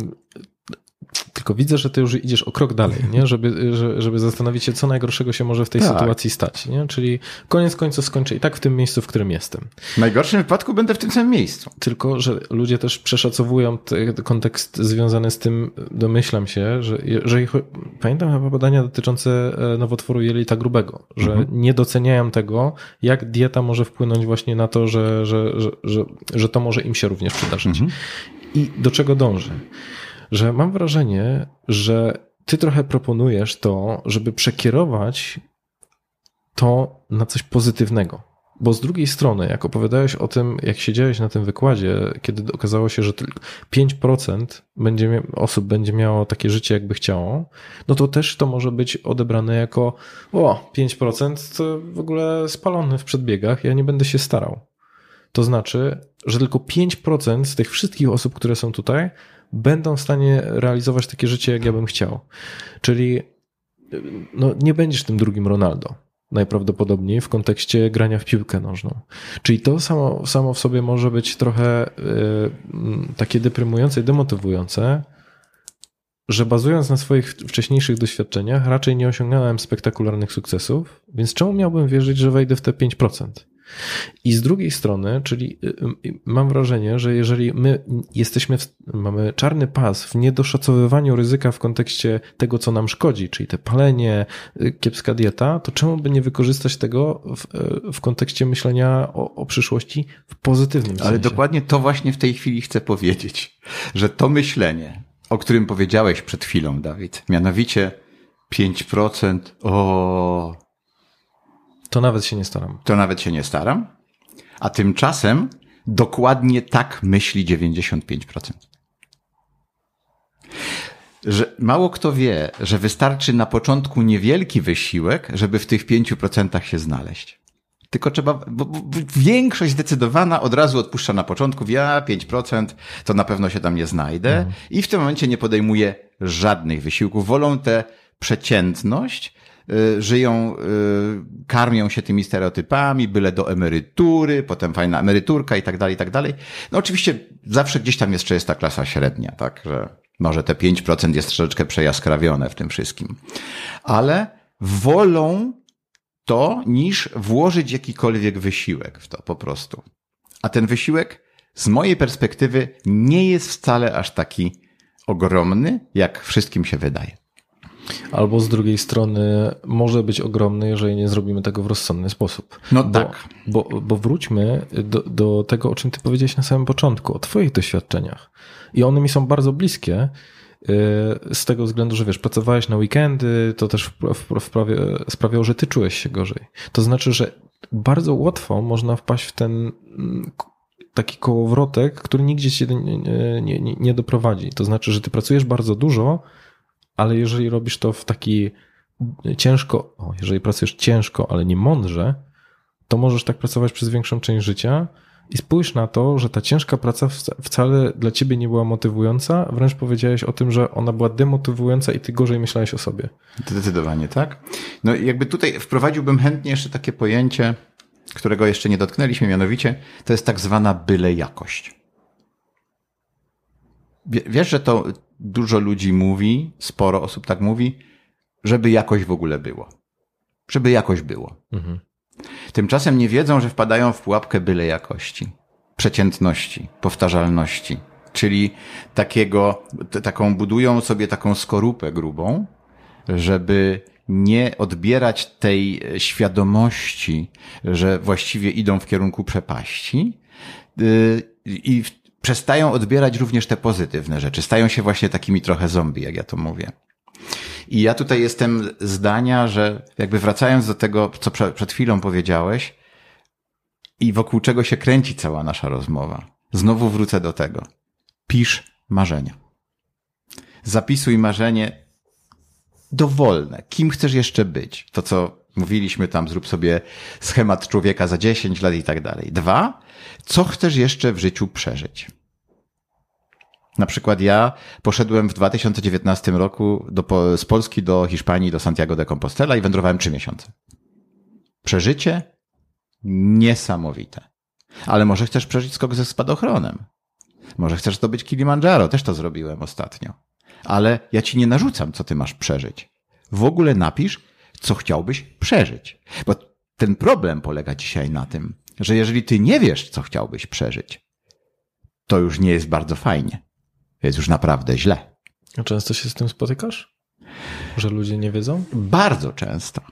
Tylko widzę, że ty już idziesz o krok dalej, nie? Żeby, że- żeby zastanowić się, co najgorszego się może w tej Tak. sytuacji stać. Nie? Czyli koniec końców skończę i tak w tym miejscu, w którym jestem. W najgorszym wypadku będę w tym samym miejscu. Tylko, że ludzie też przeszacowują te, kontekst związany z tym, domyślam się, że jeżeli cho- pamiętam chyba badania dotyczące e, nowotworu jelita grubego, że nie doceniają tego, jak dieta może wpłynąć właśnie na to, że, że, że, że, że to może im się również przydarzyć. I do czego dążę? Że mam wrażenie, że ty trochę proponujesz to, żeby przekierować to na coś pozytywnego. Bo z drugiej strony, jak opowiadałeś o tym, jak siedziałeś na tym wykładzie, kiedy okazało się, że tylko 5% będzie, osób będzie miało takie życie, jakby chciało, no to też to może być odebrane jako o, 5% to w ogóle spalony w przedbiegach, ja nie będę się starał. To znaczy, że tylko 5% z tych wszystkich osób, które są tutaj, będą w stanie realizować takie życie, jak ja bym chciał. Czyli no, nie będziesz tym drugim Ronaldo. Najprawdopodobniej w kontekście grania w piłkę nożną. Czyli to samo, samo w sobie może być trochę y, takie deprymujące i demotywujące, że bazując na swoich wcześniejszych doświadczeniach, raczej nie osiągnąłem spektakularnych sukcesów, więc czemu miałbym wierzyć, że wejdę w te 5%? I z drugiej strony, czyli y, y, mam wrażenie, że jeżeli my jesteśmy, w, mamy czarny pas w niedoszacowywaniu ryzyka w kontekście tego, co nam szkodzi, czyli te palenie, y, kiepska dieta, to czemu by nie wykorzystać tego w, w kontekście myślenia o, o przyszłości w pozytywnym sensie? Ale dokładnie to właśnie w tej chwili chcę powiedzieć, że to myślenie, o którym powiedziałeś przed chwilą, Dawid, mianowicie 5%, o, to nawet się nie staram. To nawet się nie staram. A tymczasem dokładnie tak myśli 95%. Że mało kto wie, że wystarczy na początku niewielki wysiłek, żeby w tych 5% się znaleźć. Tylko trzeba, bo, większość zdecydowana od razu odpuszcza na początku, ja 5%, to na pewno się tam nie znajdę mhm. i w tym momencie nie podejmuje żadnych wysiłków. Wolą tę przeciętność, żyją, y, karmią się tymi stereotypami, byle do emerytury, potem fajna emeryturka i tak dalej, i tak dalej. No oczywiście zawsze gdzieś tam jest ta klasa średnia, tak, że może te 5% jest troszeczkę przejaskrawione w tym wszystkim. Ale wolą to niż włożyć jakikolwiek wysiłek w to po prostu. A ten wysiłek z mojej perspektywy nie jest wcale aż taki ogromny, jak wszystkim się wydaje. Albo z drugiej strony może być ogromny, jeżeli nie zrobimy tego w rozsądny sposób. No bo, tak. Bo, bo wróćmy do, do tego, o czym ty powiedziałeś na samym początku, o twoich doświadczeniach. I one mi są bardzo bliskie, y, z tego względu, że wiesz, pracowałeś na weekendy, to też wprawie, sprawiało, że ty czułeś się gorzej. To znaczy, że bardzo łatwo można wpaść w ten mm, taki kołowrotek, który nigdzie się nie, nie, nie, nie doprowadzi. To znaczy, że ty pracujesz bardzo dużo, ale jeżeli robisz to w taki ciężko, o, jeżeli pracujesz ciężko, ale nie mądrze, to możesz tak pracować przez większą część życia i spójrz na to, że ta ciężka praca wcale dla ciebie nie była motywująca, wręcz powiedziałeś o tym, że ona była demotywująca i ty gorzej myślałeś o sobie. Zdecydowanie, tak. No jakby tutaj wprowadziłbym chętnie jeszcze takie pojęcie, którego jeszcze nie dotknęliśmy, mianowicie to jest tak zwana byle jakość. Wiesz, że to dużo ludzi mówi, sporo osób tak mówi, żeby jakoś w ogóle było. Żeby jakoś było. Mhm. Tymczasem nie wiedzą, że wpadają w pułapkę byle jakości, przeciętności, powtarzalności, czyli takiego, taką budują sobie taką skorupę grubą, żeby nie odbierać tej świadomości, że właściwie idą w kierunku przepaści y, i przestają odbierać również te pozytywne rzeczy. Stają się właśnie takimi trochę zombie, jak ja to mówię. I ja tutaj jestem zdania, że jakby wracając do tego, co przed chwilą powiedziałeś i wokół czego się kręci cała nasza rozmowa, znowu wrócę do tego. Pisz marzenia. Zapisuj marzenie dowolne. Kim chcesz jeszcze być? To, co mówiliśmy tam, zrób sobie schemat człowieka za 10 lat i tak dalej. Dwa, co chcesz jeszcze w życiu przeżyć? Na przykład ja poszedłem w 2019 roku do, z Polski do Hiszpanii, do Santiago de Compostela i wędrowałem trzy miesiące. Przeżycie niesamowite. Ale może chcesz przeżyć skok ze spadochronem. Może chcesz zdobyć Kilimandżaro, też to zrobiłem ostatnio. Ale ja ci nie narzucam, co ty masz przeżyć. W ogóle napisz, co chciałbyś przeżyć. Bo ten problem polega dzisiaj na tym, że jeżeli ty nie wiesz, co chciałbyś przeżyć, to już nie jest bardzo fajnie. Jest już naprawdę źle. A często się z tym spotykasz? Że ludzie nie wiedzą? Bardzo często.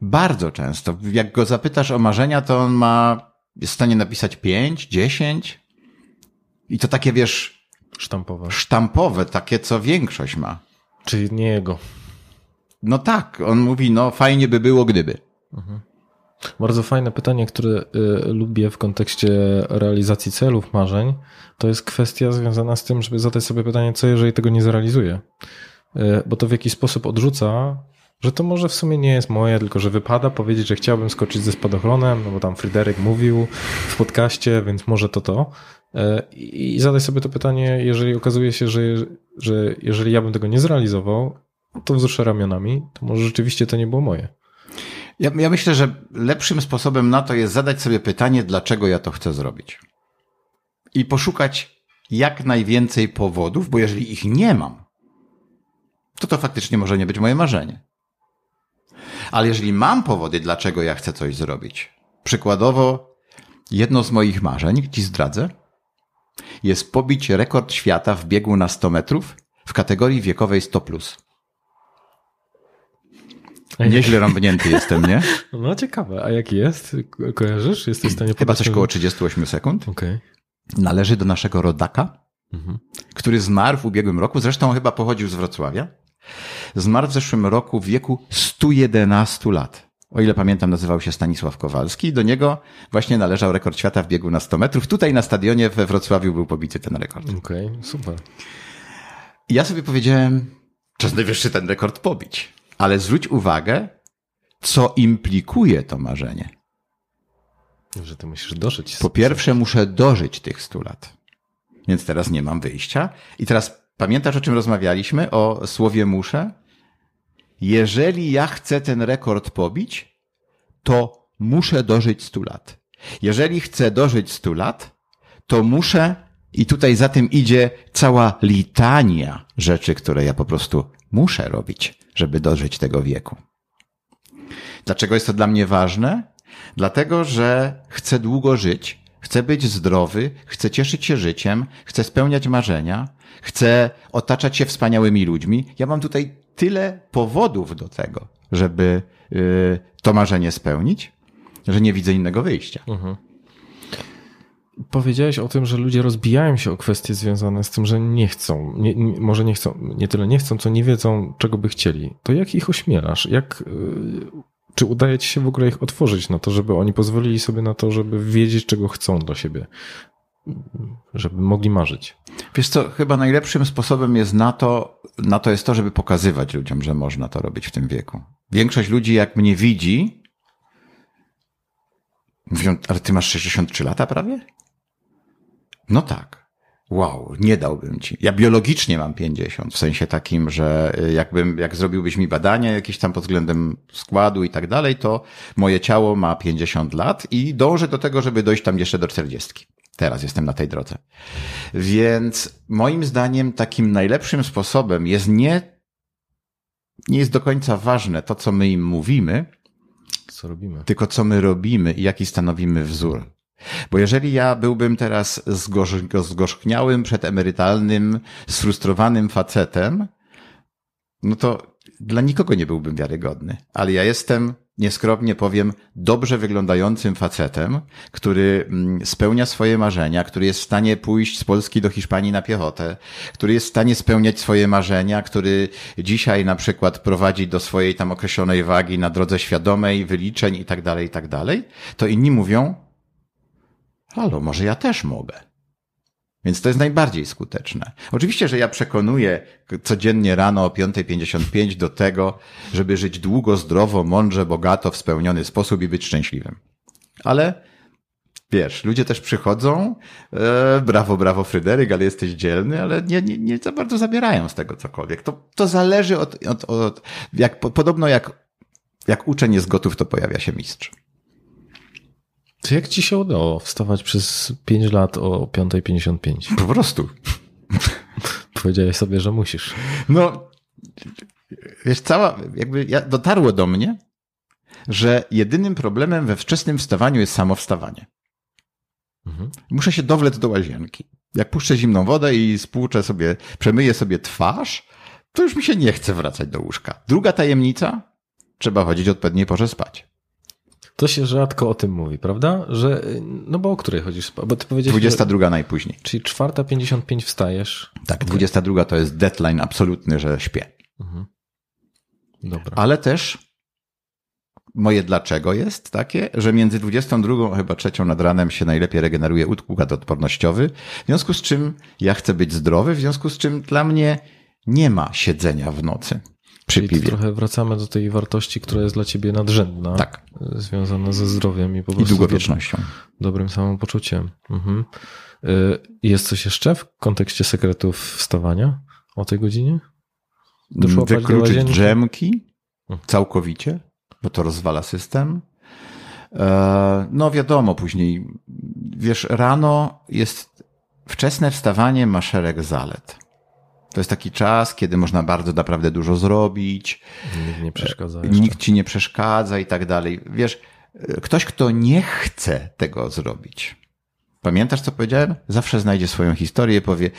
Bardzo często. Jak go zapytasz o marzenia, to on ma, jest w stanie napisać pięć, dziesięć. I to takie, wiesz... Sztampowe. Sztampowe, takie, co większość ma. Czyli nie jego. No tak, on mówi, no fajnie by było, gdyby. Mhm. Bardzo fajne pytanie, które y, lubię w kontekście realizacji celów, marzeń, to jest kwestia związana z tym, żeby zadać sobie pytanie, co jeżeli tego nie zrealizuję. Y, bo to w jakiś sposób odrzuca Że to może w sumie nie jest moje, tylko że wypada powiedzieć, że chciałbym skoczyć ze spadochronem, no bo tam Fryderyk mówił w podcaście, więc może to to. E, I zadaj sobie to pytanie, jeżeli okazuje się, że, że jeżeli ja bym tego nie zrealizował, to wzruszę ramionami, to może rzeczywiście to nie było moje. Ja, ja myślę, że lepszym sposobem na to jest zadać sobie pytanie, dlaczego ja to chcę zrobić. I poszukać jak najwięcej powodów, bo jeżeli ich nie mam, to to faktycznie może nie być moje marzenie. Ale jeżeli mam powody, dlaczego ja chcę coś zrobić, przykładowo, jedno z moich marzeń, ci zdradzę, jest pobić rekord świata w biegu na 100 metrów w kategorii wiekowej 100+. Plus. Nieźle rąbnięty jestem, nie? No ciekawe, a jaki jest? Ko- Kojarzysz? Jesteś w stanie Chyba coś koło 38 sekund. Okej. Należy do naszego rodaka, Mhm. który zmarł w ubiegłym roku, zresztą chyba pochodził z Wrocławia. Zmarł w zeszłym roku w wieku 111 lat. O ile pamiętam, nazywał się Stanisław Kowalski. Do niego właśnie należał rekord świata w biegu na 100 metrów. Tutaj na stadionie we Wrocławiu był pobity ten rekord. Okej, super. I ja sobie powiedziałem, czas najwyższy ten rekord pobić. Ale zwróć uwagę, co implikuje to marzenie. Że ty musisz dożyć. Po pierwsze, muszę dożyć tych 100 lat. Więc teraz nie mam wyjścia. I teraz pamiętasz, o czym rozmawialiśmy? O słowie muszę? Jeżeli ja chcę ten rekord pobić, to muszę dożyć 100 lat. Jeżeli chcę dożyć 100 lat, to muszę, i tutaj za tym idzie cała litania rzeczy, które ja po prostu muszę robić, żeby dożyć tego wieku. Dlaczego jest to dla mnie ważne? Dlatego, że chcę długo żyć, chcę być zdrowy, chcę cieszyć się życiem, chcę spełniać marzenia, chcę otaczać się wspaniałymi ludźmi. Ja mam tutaj tyle powodów do tego, żeby y, to marzenie spełnić, że nie widzę innego wyjścia. Powiedziałeś o tym, że ludzie rozbijają się o kwestie związane z tym, że nie chcą, nie, nie, może nie chcą, nie tyle nie chcą, co nie wiedzą, czego by chcieli. To jak ich ośmielasz? Jak, y, czy udaje ci się w ogóle ich otworzyć na to, żeby oni pozwolili sobie na to, żeby wiedzieć, czego chcą dla siebie? Żeby mogli marzyć. Wiesz co, chyba najlepszym sposobem jest na to, na to jest to, żeby pokazywać ludziom, że można to robić w tym wieku. Większość ludzi, jak mnie widzi, mówią, ale ty masz 63 lata prawie? No tak. Wow, nie dałbym ci. Ja biologicznie mam 50, w sensie takim, że y, jakbym, jak zrobiłbyś mi badania jakieś tam pod względem składu i tak dalej, to moje ciało ma 50 lat i dążę do tego, żeby dojść tam jeszcze do 40. Teraz jestem na tej drodze. Więc moim zdaniem takim najlepszym sposobem jest nie, nie jest do końca ważne to, co my im mówimy, Co robimy? tylko co my robimy i jaki stanowimy wzór. Bo jeżeli ja byłbym teraz zgorz- zgorzkniałym, przedemerytalnym, sfrustrowanym facetem, no to dla nikogo nie byłbym wiarygodny. Ale ja jestem, nieskromnie powiem, dobrze wyglądającym facetem, który mm, spełnia swoje marzenia, który jest w stanie pójść z Polski do Hiszpanii na piechotę, który jest w stanie spełniać swoje marzenia, który dzisiaj na przykład prowadzi do swojej tam określonej wagi na drodze świadomej, wyliczeń i tak dalej, i tak dalej, to inni mówią, halo, może ja też mogę. Więc to jest najbardziej skuteczne. Oczywiście, że ja przekonuję codziennie rano o 5.55 do tego, żeby żyć długo, zdrowo, mądrze, bogato, w spełniony sposób i być szczęśliwym. Ale wiesz, ludzie też przychodzą, e, brawo, brawo Fryderyk, ale jesteś dzielny, ale nie, nie, nie za bardzo zabierają z tego cokolwiek. To, to zależy od, od, od jak, podobno jak, jak uczeń jest gotów, to pojawia się mistrz. To jak ci się udało wstawać przez 5 lat o 5.55? Po prostu. Powiedziałeś sobie, że musisz. No, wiesz, cała, jakby ja, dotarło do mnie, że jedynym problemem we wczesnym wstawaniu jest samo wstawanie. Mhm. Muszę się dowlec do łazienki. Jak puszczę zimną wodę i spłuczę sobie, przemyję sobie twarz, to już mi się nie chce wracać do łóżka. Druga tajemnica, trzeba chodzić o odpowiedniej porze spać. To się rzadko o tym mówi, prawda? Że, no bo o której chodzisz? Bo ty powiedziałeś, 22 najpóźniej. że, czyli 4.55 wstajesz. Tak, 22 to jest deadline absolutny, że śpię. Dobra. Ale też moje dlaczego jest takie, że między 22 a chyba trzecią nad ranem się najlepiej regeneruje układ odpornościowy, w związku z czym ja chcę być zdrowy, w związku z czym dla mnie nie ma siedzenia w nocy. Przy Czyli piwie. trochę wracamy do tej wartości, która jest dla ciebie nadrzędna. Tak. Związana ze zdrowiem i po I prostu długowiecznością. dobrym samopoczuciem. Mhm. Y, Jest coś jeszcze w kontekście sekretów wstawania o tej godzinie? Doszłapać do Wykluczyć drzemki Mhm. całkowicie, bo to rozwala system. E, No wiadomo, później, wiesz, rano jest wczesne wstawanie ma szereg zalet. To jest taki czas, kiedy można bardzo naprawdę dużo zrobić, Nikt nie przeszkadza jeszcze. nikt ci nie przeszkadza i tak dalej. Wiesz, e, ktoś, kto nie chce tego zrobić. Pamiętasz, co powiedziałem? Zawsze znajdzie swoją historię i powie,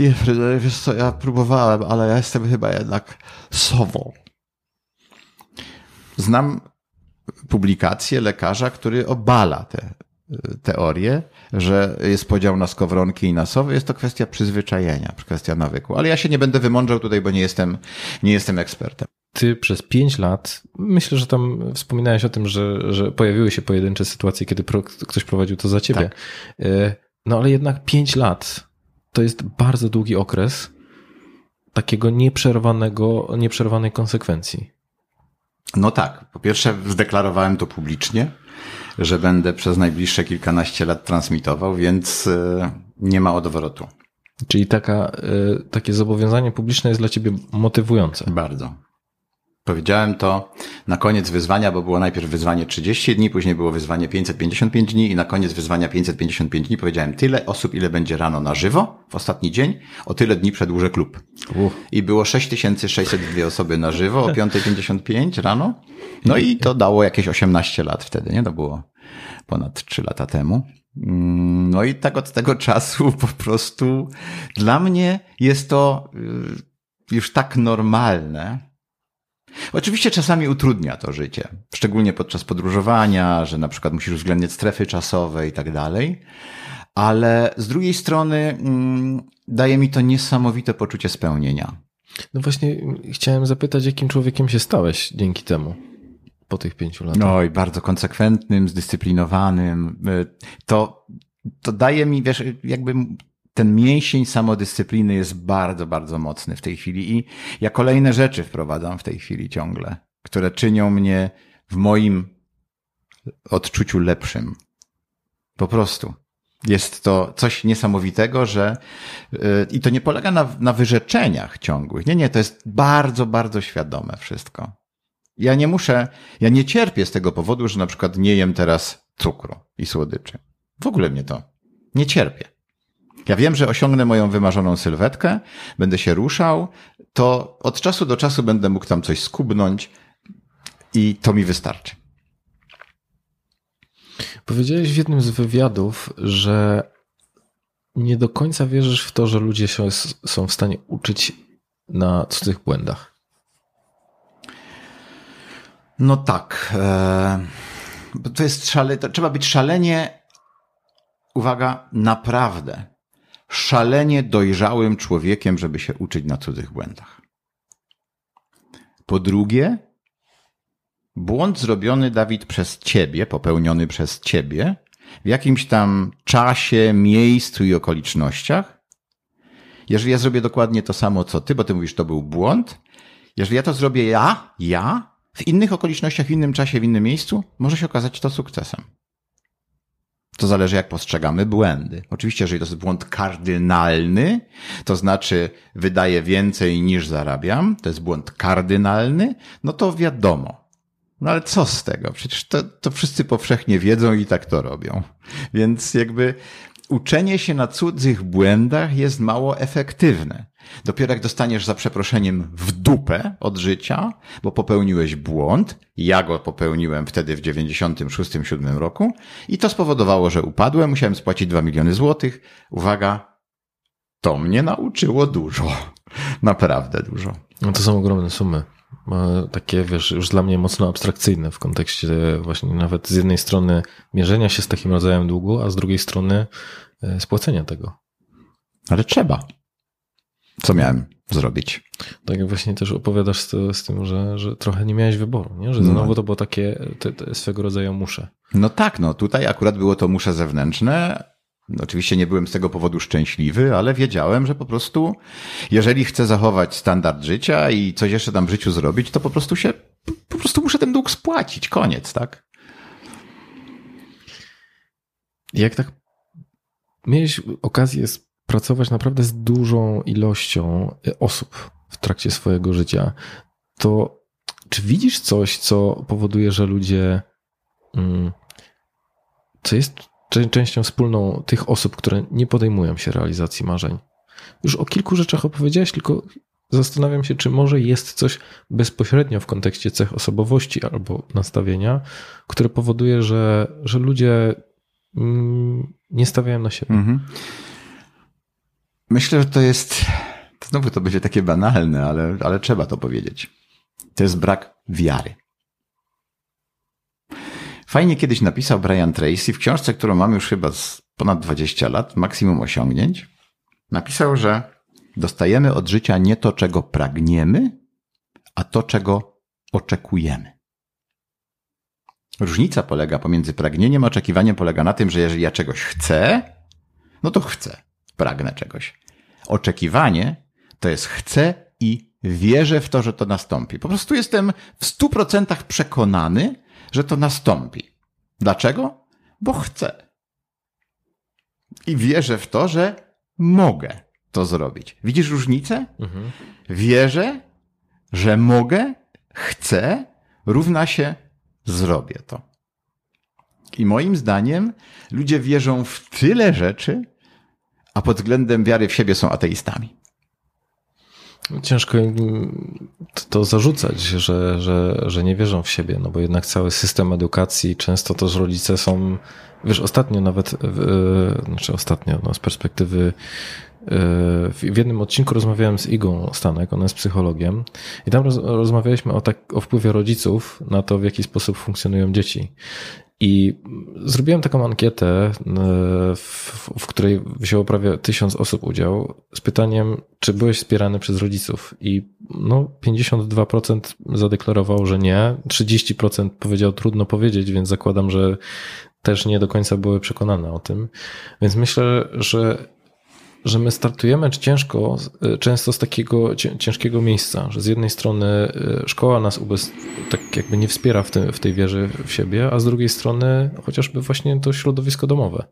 "Nie, wiesz co, ja próbowałem, ale ja jestem chyba jednak sową. Znam publikację lekarza, który obala te teorię, że jest podział na skowronki i na sowy. Jest to kwestia przyzwyczajenia, kwestia nawyku. Ale ja się nie będę wymądrzał tutaj, bo nie jestem, nie jestem ekspertem. Ty przez pięć lat, myślę, że tam wspominałeś o tym, że, że pojawiły się pojedyncze sytuacje, kiedy pro, ktoś prowadził to za ciebie. Y, No ale jednak pięć lat to jest bardzo długi okres takiego nieprzerwanego, nieprzerwanej konsekwencji. No tak. Po pierwsze, zdeklarowałem to publicznie, że będę przez najbliższe kilkanaście lat transmitował, więc e, nie ma odwrotu. Czyli taka, y, takie zobowiązanie publiczne jest dla ciebie motywujące. Bardzo. Powiedziałem to na koniec wyzwania, bo było najpierw wyzwanie 30 dni, później było wyzwanie 555 dni i na koniec wyzwania 555 dni powiedziałem tyle osób, ile będzie rano na żywo w ostatni dzień, o tyle dni przedłużę klub. Uch. I było 6602 osoby na żywo o 5.55 rano. No i to dało jakieś 18 lat wtedy, nie? To było ponad 3 lata temu. Mm, No i tak od tego czasu po prostu dla mnie jest to y, już tak normalne. Oczywiście czasami utrudnia to życie, szczególnie podczas podróżowania, że na przykład musisz uwzględniać strefy czasowe i tak dalej. Ale z drugiej strony mm, daje mi to niesamowite poczucie spełnienia. No właśnie chciałem zapytać, jakim człowiekiem się stałeś dzięki temu po tych pięciu latach? Oj, bardzo konsekwentnym, zdyscyplinowanym. Y, To, to daje mi, wiesz, jakby ten mięsień samodyscypliny jest bardzo, bardzo mocny w tej chwili i ja kolejne rzeczy wprowadzam w tej chwili ciągle, które czynią mnie w moim odczuciu lepszym. Po prostu. Jest to coś niesamowitego, że yy, i to nie polega na, na wyrzeczeniach ciągłych. Nie, nie, to jest bardzo, bardzo świadome wszystko. Ja nie muszę, ja nie cierpię z tego powodu, że na przykład nie jem teraz cukru i słodyczy. W ogóle mnie to nie cierpię. Ja wiem, że osiągnę moją wymarzoną sylwetkę, będę się ruszał, to od czasu do czasu będę mógł tam coś skubnąć i to mi wystarczy. Powiedziałeś w jednym z wywiadów, że nie do końca wierzysz w to, że ludzie się, są w stanie uczyć na cudzych błędach. No tak. E, bo to jest szale, trzeba być szalenie, uwaga, naprawdę, szalenie dojrzałym człowiekiem, żeby się uczyć na cudzych błędach. Po drugie, błąd zrobiony, Dawid, przez ciebie, popełniony przez ciebie, w jakimś tam czasie, miejscu i okolicznościach, jeżeli ja zrobię dokładnie to samo, co ty, bo ty mówisz, to był błąd, jeżeli ja to zrobię ja, ja, w innych okolicznościach, w innym czasie, w innym miejscu, może się okazać to sukcesem. To zależy, jak postrzegamy błędy. Oczywiście, jeżeli to jest błąd kardynalny, to znaczy wydaję więcej niż zarabiam, to jest błąd kardynalny, no to wiadomo. No ale co z tego? Przecież to, to wszyscy powszechnie wiedzą i tak to robią. Więc jakby uczenie się na cudzych błędach jest mało efektywne. Dopiero jak dostaniesz za przeproszeniem w dupę od życia, bo popełniłeś błąd, ja go popełniłem wtedy w 96-7 roku i to spowodowało, że upadłem, musiałem spłacić 2 miliony złotych. Uwaga, to mnie nauczyło dużo. Naprawdę dużo. No to są ogromne sumy. E, Takie, wiesz, już dla mnie mocno abstrakcyjne w kontekście właśnie nawet z jednej strony mierzenia się z takim rodzajem długu, a z drugiej strony e, spłacenia tego. Ale trzeba. Co miałem zrobić? Tak jak właśnie też opowiadasz z, z tym, że, że trochę nie miałeś wyboru, nie? że No. znowu to było takie te, te swego rodzaju muszę. No tak, no tutaj akurat było to muszę zewnętrzne, No, Oczywiście nie byłem z tego powodu szczęśliwy, ale wiedziałem, że po prostu, jeżeli chcę zachować standard życia i coś jeszcze tam w życiu zrobić, to po prostu się, po prostu muszę ten dług spłacić. Koniec, tak? Jak tak miałeś okazję pracować naprawdę z dużą ilością y, osób w trakcie swojego życia, to czy widzisz coś, co powoduje, że ludzie, mm, co jest czę- częścią wspólną tych osób, które nie podejmują się realizacji marzeń? Już o kilku rzeczach opowiedziałeś, tylko zastanawiam się, czy może jest coś bezpośrednio w kontekście cech osobowości albo nastawienia, które powoduje, że, że ludzie mm, nie stawiają na siebie. Mhm. Myślę, że to jest, znowu to będzie takie banalne, ale, ale trzeba to powiedzieć. To jest brak wiary. Fajnie kiedyś napisał Brian Tracy w książce, którą mam już chyba z ponad 20 lat, maksimum osiągnięć. Napisał, że dostajemy od życia nie to, czego pragniemy, a to, czego oczekujemy. Różnica polega pomiędzy pragnieniem a oczekiwaniem polega na tym, że jeżeli ja czegoś chcę, no to chcę, pragnę czegoś. Oczekiwanie to jest chcę i wierzę w to, że to nastąpi. Po prostu jestem w stu procentach przekonany, że to nastąpi. Dlaczego? Bo chcę. I wierzę w to, że mogę to zrobić. Widzisz różnicę? Mhm. Wierzę, że mogę, chcę, równa się zrobię to. I moim zdaniem ludzie wierzą w tyle rzeczy, a pod względem wiary w siebie są ateistami. Ciężko im to, to zarzucać, że, że, że nie wierzą w siebie, no bo jednak cały system edukacji, często też rodzice są, wiesz, ostatnio nawet, w- znaczy ostatnio, no z perspektywy w w jednym odcinku rozmawiałem z Igą Stanek, ona jest psychologiem i tam roz, rozmawialiśmy o, tak, o wpływie rodziców na to, w jaki sposób funkcjonują dzieci. I zrobiłem taką ankietę, e, w, w której wzięło prawie tysiąc osób udział z pytaniem, czy byłeś wspierany przez rodziców. I no, 52% zadeklarowało, że nie, 30% powiedział trudno powiedzieć, więc zakładam, że też nie do końca były przekonane o tym. Więc myślę, że że my startujemy ciężko, y, często z takiego cię- ciężkiego miejsca, że z jednej strony y, szkoła nas ubez, tak jakby nie wspiera w, tym, w tej wierze w siebie, a z drugiej strony chociażby właśnie to środowisko domowe.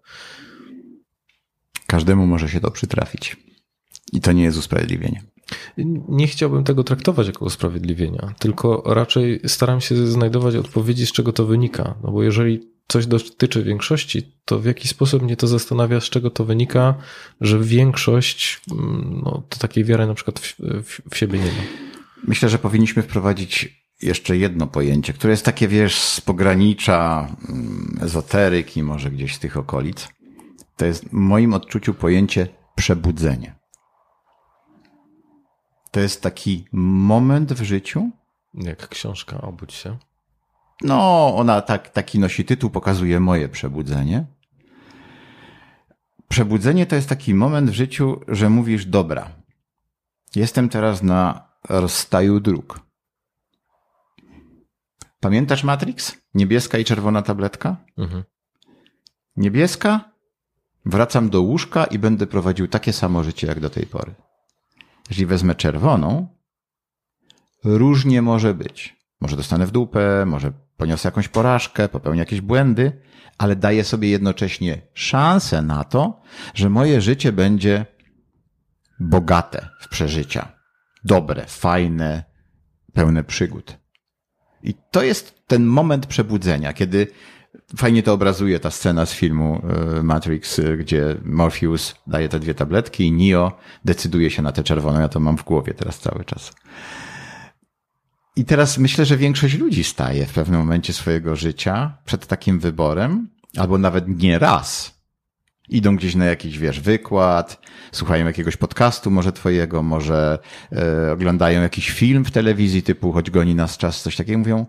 Każdemu może się to przytrafić. I to nie jest usprawiedliwienie. Nie chciałbym tego traktować jako usprawiedliwienia, tylko raczej staram się znajdować odpowiedzi, z czego to wynika. No bo jeżeli coś dotyczy większości, to w jaki sposób mnie to zastanawia, z czego to wynika, że większość mm, no, to takiej wiary na przykład w, w, w siebie nie ma. Myślę, że powinniśmy wprowadzić jeszcze jedno pojęcie, które jest takie, wiesz, z pogranicza mm, ezoteryki, może gdzieś z tych okolic. To jest w moim odczuciu pojęcie przebudzenie. To jest taki moment w życiu, Jak książka Obudź się. No, ona tak, taki nosi tytuł, pokazuje moje przebudzenie. Przebudzenie to jest taki moment w życiu, że mówisz, dobra, jestem teraz na rozstaju dróg. Pamiętasz Matrix? Niebieska i czerwona tabletka? Mhm. Niebieska, wracam do łóżka i będę prowadził takie samo życie jak do tej pory. Jeżeli wezmę czerwoną, różnie może być. Może dostanę w dupę, może poniosę jakąś porażkę, popełnię jakieś błędy, ale daję sobie jednocześnie szansę na to, że moje życie będzie bogate w przeżycia. Dobre, fajne, pełne przygód. I to jest ten moment przebudzenia, kiedy fajnie to obrazuje ta scena z filmu y, Matrix, y, gdzie Morpheus daje te dwie tabletki i Neo decyduje się na tę czerwoną. Ja to mam w głowie teraz cały czas. I teraz myślę, że większość ludzi staje w pewnym momencie swojego życia przed takim wyborem, albo nawet nie raz. Idą gdzieś na jakiś, wiesz, wykład, słuchają jakiegoś podcastu, może twojego, może e, oglądają jakiś film w telewizji typu Choć goni nas czas, coś takiego, mówią.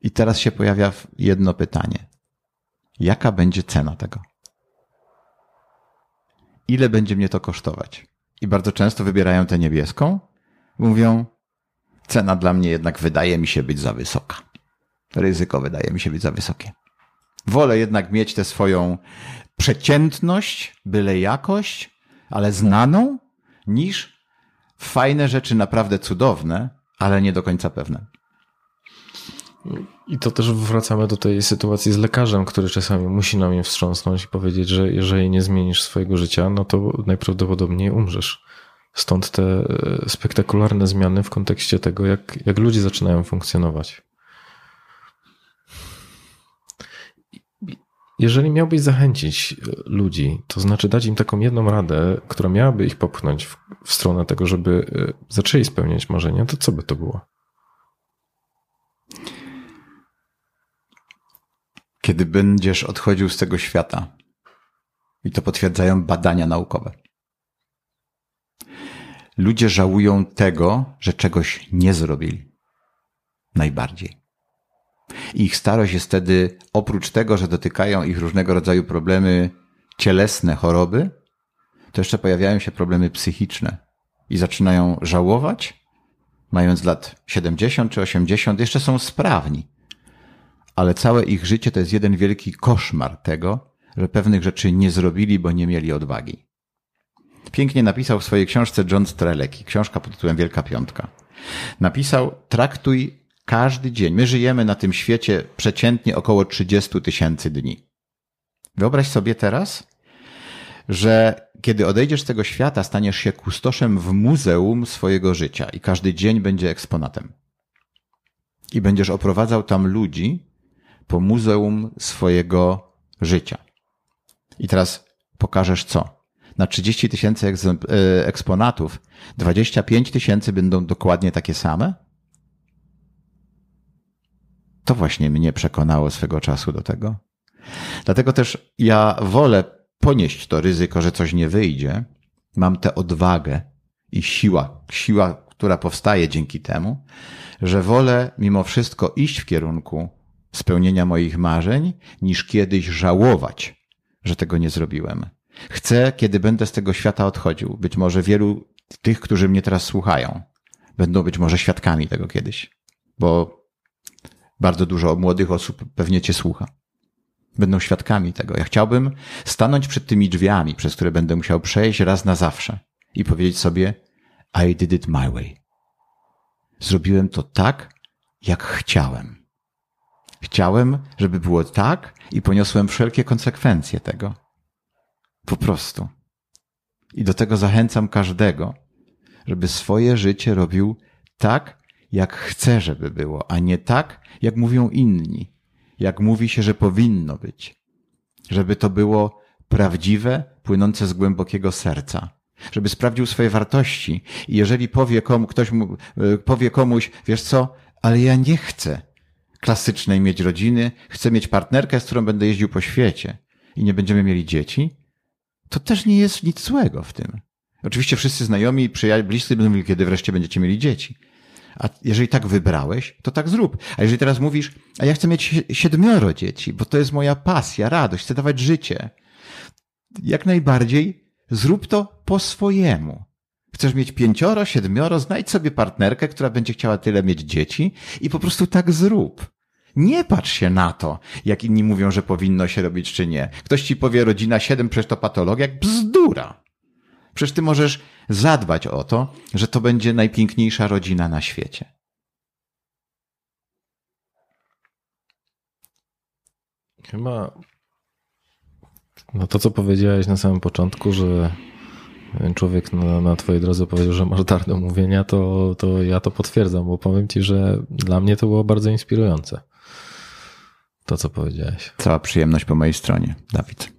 I teraz się pojawia jedno pytanie. Jaka będzie cena tego? Ile będzie mnie to kosztować? I bardzo często wybierają tę niebieską, mówią, cena dla mnie jednak wydaje mi się być za wysoka. Ryzyko wydaje mi się być za wysokie. Wolę jednak mieć tę swoją przeciętność, byle jakość, ale znaną, niż fajne rzeczy naprawdę cudowne, ale nie do końca pewne. I to też wracamy do tej sytuacji z lekarzem, który czasami musi na mnie wstrząsnąć i powiedzieć, że jeżeli nie zmienisz swojego życia, no to najprawdopodobniej umrzesz. Stąd te e, spektakularne zmiany w kontekście tego, jak, jak ludzie zaczynają funkcjonować. Jeżeli miałbyś zachęcić e, ludzi, to znaczy dać im taką jedną radę, która miałaby ich popchnąć w, w stronę tego, żeby e, zaczęli spełniać marzenia, to co by to było? Kiedy będziesz odchodził z tego świata, i to potwierdzają badania naukowe, ludzie żałują tego, że czegoś nie zrobili. Najbardziej. Ich starość jest wtedy, oprócz tego, że dotykają ich różnego rodzaju problemy cielesne, choroby, to jeszcze pojawiają się problemy psychiczne. I zaczynają żałować, mając lat 70 czy 80, jeszcze są sprawni. Ale całe ich życie to jest jeden wielki koszmar tego, że pewnych rzeczy nie zrobili, bo nie mieli odwagi. Pięknie napisał w swojej książce John Streleki, książka pod tytułem Wielka Piątka. Napisał, traktuj każdy dzień. My żyjemy na tym świecie przeciętnie około 30 tysięcy dni. Wyobraź sobie teraz, że kiedy odejdziesz z tego świata, staniesz się kustoszem w muzeum swojego życia i każdy dzień będzie eksponatem. I będziesz oprowadzał tam ludzi po muzeum swojego życia. I teraz pokażesz co? Na 30 tysięcy e, eksponatów 25 tysięcy będą dokładnie takie same? To właśnie mnie przekonało swego czasu do tego. Dlatego też ja wolę ponieść to ryzyko, że coś nie wyjdzie. Mam tę odwagę i siła, siła, która powstaje dzięki temu, że wolę mimo wszystko iść w kierunku spełnienia moich marzeń, niż kiedyś żałować, że tego nie zrobiłem. Chcę, kiedy będę z tego świata odchodził, być może wielu tych, którzy mnie teraz słuchają, będą być może świadkami tego kiedyś, bo bardzo dużo młodych osób pewnie cię słucha. Będą świadkami tego. Ja chciałbym stanąć przed tymi drzwiami, przez które będę musiał przejść raz na zawsze i powiedzieć sobie, I did it my way. Zrobiłem to tak, jak chciałem. Chciałem, żeby było tak i poniosłem wszelkie konsekwencje tego. Po prostu. I do tego zachęcam każdego, żeby swoje życie robił tak, jak chce, żeby było, a nie tak, jak mówią inni, jak mówi się, że powinno być. Żeby to było prawdziwe, płynące z głębokiego serca. Żeby sprawdził swoje wartości i jeżeli powie, komu, ktoś mu, e, powie komuś, wiesz co, ale ja nie chcę klasycznej mieć rodziny, chcę mieć partnerkę, z którą będę jeździł po świecie i nie będziemy mieli dzieci, to też nie jest nic złego w tym. Oczywiście wszyscy znajomi, przyjaciół, bliscy będą mówili, kiedy wreszcie będziecie mieli dzieci. A jeżeli tak wybrałeś, to tak zrób. A jeżeli teraz mówisz, a ja chcę mieć siedmioro dzieci, bo to jest moja pasja, radość, chcę dawać życie, jak najbardziej zrób to po swojemu. Chcesz mieć pięcioro, siedmioro, znajdź sobie partnerkę, która będzie chciała tyle mieć dzieci i po prostu tak zrób. Nie patrz się na to, jak inni mówią, że powinno się robić czy nie. Ktoś ci powie rodzina siedem, przecież to patologia, jak bzdura. Przecież ty możesz zadbać o to, że to będzie najpiękniejsza rodzina na świecie. Chyba no to, co powiedziałeś na samym początku, że człowiek na, na twojej drodze powiedział, że masz dar do mówienia, to, to ja to potwierdzam, bo powiem ci, że dla mnie to było bardzo inspirujące. To, co powiedziałeś. Cała przyjemność po mojej stronie, Dawid.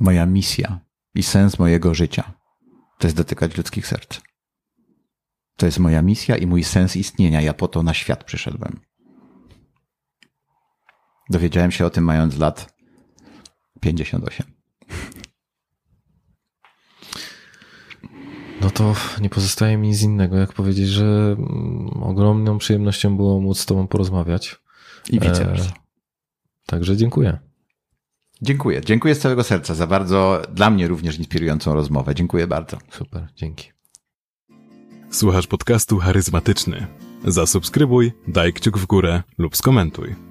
Moja misja i sens mojego życia to jest dotykać ludzkich serc. To jest moja misja i mój sens istnienia. Ja po to na świat przyszedłem. Dowiedziałem się o tym mając lat 58. No to nie pozostaje mi nic innego, jak powiedzieć, że mm, ogromną przyjemnością było móc z Tobą porozmawiać. I vice versa. Także dziękuję. Dziękuję. Dziękuję z całego serca za bardzo, dla mnie również inspirującą rozmowę. Dziękuję bardzo. Super, dzięki. Słuchasz podcastu charyzmatyczny. Zasubskrybuj, daj kciuk w górę lub skomentuj.